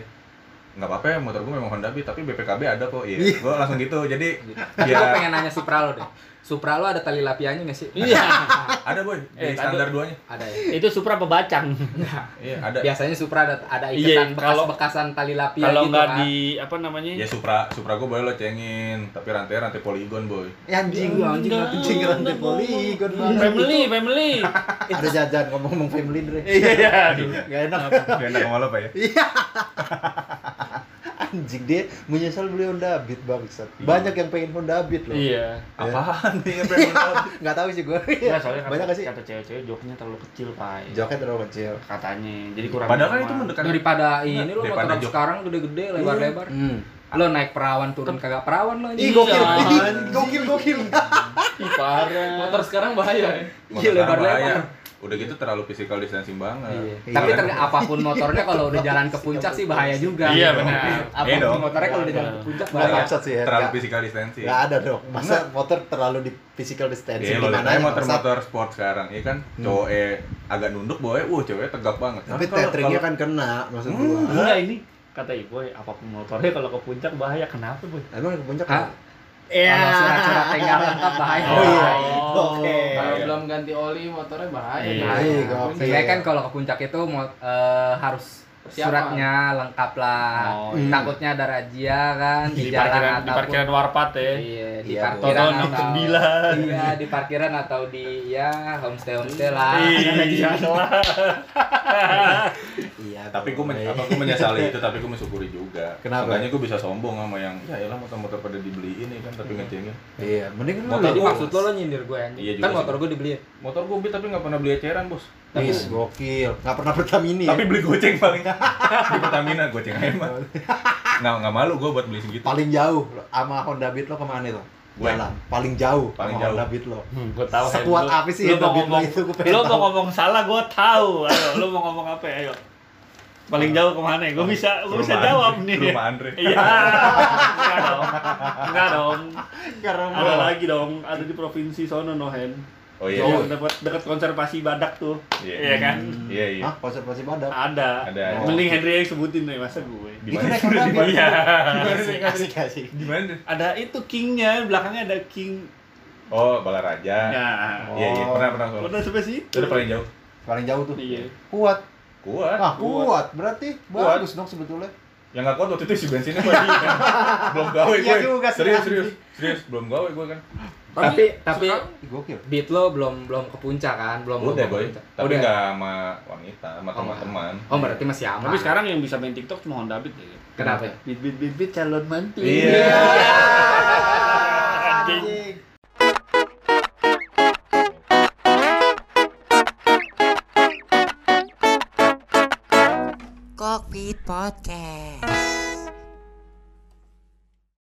nggak apa-apa ya motor gue memang Honda Beat tapi BPKB ada kok iya gue langsung gitu jadi Tapi gue ya pengen nanya Supra lo deh. Supra lo ada tali lapiannya nggak sih? Iya. ada boy Eh, di standar duanya Ada ya. Itu Supra pebacang. iya ada Biasanya Supra ada ada Iya, iketan kalau- bekas-bekasan tali lapian Kalau gitu nggak kan. di apa namanya? ya Supra Supra gue boleh lo cengin tapi rantai rantai poligon boy Ya anjing, anjing, anjing rantai poligon banget. Family, family. Ada jajan ngomong-ngomong family Dre. Iya, aduh. Gak enak. Gak enak sama lo pak ya Anjing dia menyesal beli Honda Beat bangsat. Banyak yang pengen Honda Beat loh. Iya. apaan nih yang pengen tahu? Enggak tahu sih gue. Enggak, soalnya Banyak kata, sih? kata cewek-cewek joknya terlalu kecil, Pak. Joknya terlalu kecil. katanya. Jadi kurang padahal kan itu mendekat Daripada ini lo motor jok. sekarang gede-gede lebar-lebar. Hmm. Lo naik perawan turun kagak perawan lo Ih anjing. gokil, Iya. Gokil, gokil. Ih, parah. Motor sekarang bahaya ya. Iya, lebar-lebar. Udah gitu terlalu physical distancing banget Iya. Iya. Tapi ter- apa pun motornya kalau udah jalan ke puncak sih bahaya juga. Iya, benar. Apa pun Iya dong. motornya kalau udah jalan ke puncak bahaya. bangsat sih ya. terlalu physical distancing nggak ada dong. Masa motor terlalu di physical distancing Iya, gimana aja ya, motor-motor sport sekarang, iya kan? Cowok eh agak nunduk, boy, uh ceweknya tegap banget. Tapi Nah, kalau- kan kena maksud gua. Enggak ini kata ibu apa pun motornya kalau ke puncak bahaya kenapa boy Emang ke puncak? Kan? Kalau surat-surat tinggal lengkap bahaya. Oh iya. Oh. Oke. Kalau Iya. belum ganti oli motornya bahaya. Iya. Bahaya. Iya. Sehingga kan kalau ke puncak itu mau eh, harus Persiapan. suratnya lengkap lah. Oh, iya. Takutnya ada razia kan di, di jalan parkiran di ataupun parkiran warpat ya Iya, di Iya, parkiran Toto atau 69. Iya, di parkiran atau di ya homestay homestay lah. iya lah Iya. tapi gue men boleh. apa gue menyesali itu tapi gue mensyukuri juga Kenapa? makanya gue bisa sombong sama yang ya elah motor-motor pada dibeliin nih kan tapi ngecengin Iya, mending kan Motor gua- maksud lo lo nyindir gue anjing. Iya kan motor gue dibeliin. motor gue beli tapi nggak pernah beli eceran bos Is, gokil. Nggak pernah Pertamini ya? tapi beli goceng paling di Pertamina goceng aja mah nggak nggak malu gue buat beli segitu paling jauh sama Honda Beat lo ke mana itu? Gue. Jalan. Paling jauh Paling jauh. Honda Beat lo. gue tahu Sekuat apa sih lu Honda Beat lo itu? Gue pengen lu mau ngomong salah gue tahu ayo lu mau ngomong apa ayo paling jauh ke mana gue bisa gue bisa jawab Andre. nih. Rumah Andre. iya. Enggak dong. Enggak dong. Karena ada lagi dong. ada di provinsi sono Nohen. Oh iya. Jauh, dekat dekat konservasi badak tuh. Iya. iya kan? Iya iya. Hah, konservasi badak. ada. Ada. mending Henry yang sebutin nih masa gue? Di mana. Iya. Asik, asik. di mana? Ada itu kingnya belakangnya ada king. Oh Balaraja. Ya iya iya. Pernah pernah. Pernah udah sampai situ. Itu udah paling jauh. Paling jauh tuh. iya. Kuat. Kuat Ah, kuat. Berarti Kuat. bagus dong sebetulnya. yang nggak kuat waktu itu si bensinnya gue belum gawe Iya gue juga serius serius serius belum gawe gue kan Tapi tapi Ih, Gokil. beat lo belum belum ke puncak kan? Belum udah boy tapi Udah. nggak sama wanita sama Oh, teman-teman Oh, berarti masih aman. tapi sekarang yang bisa main TikTok cuma Honda Beat ya kenapa? Beat beat beat beat calon mantu Iya. Anjing. Podcast.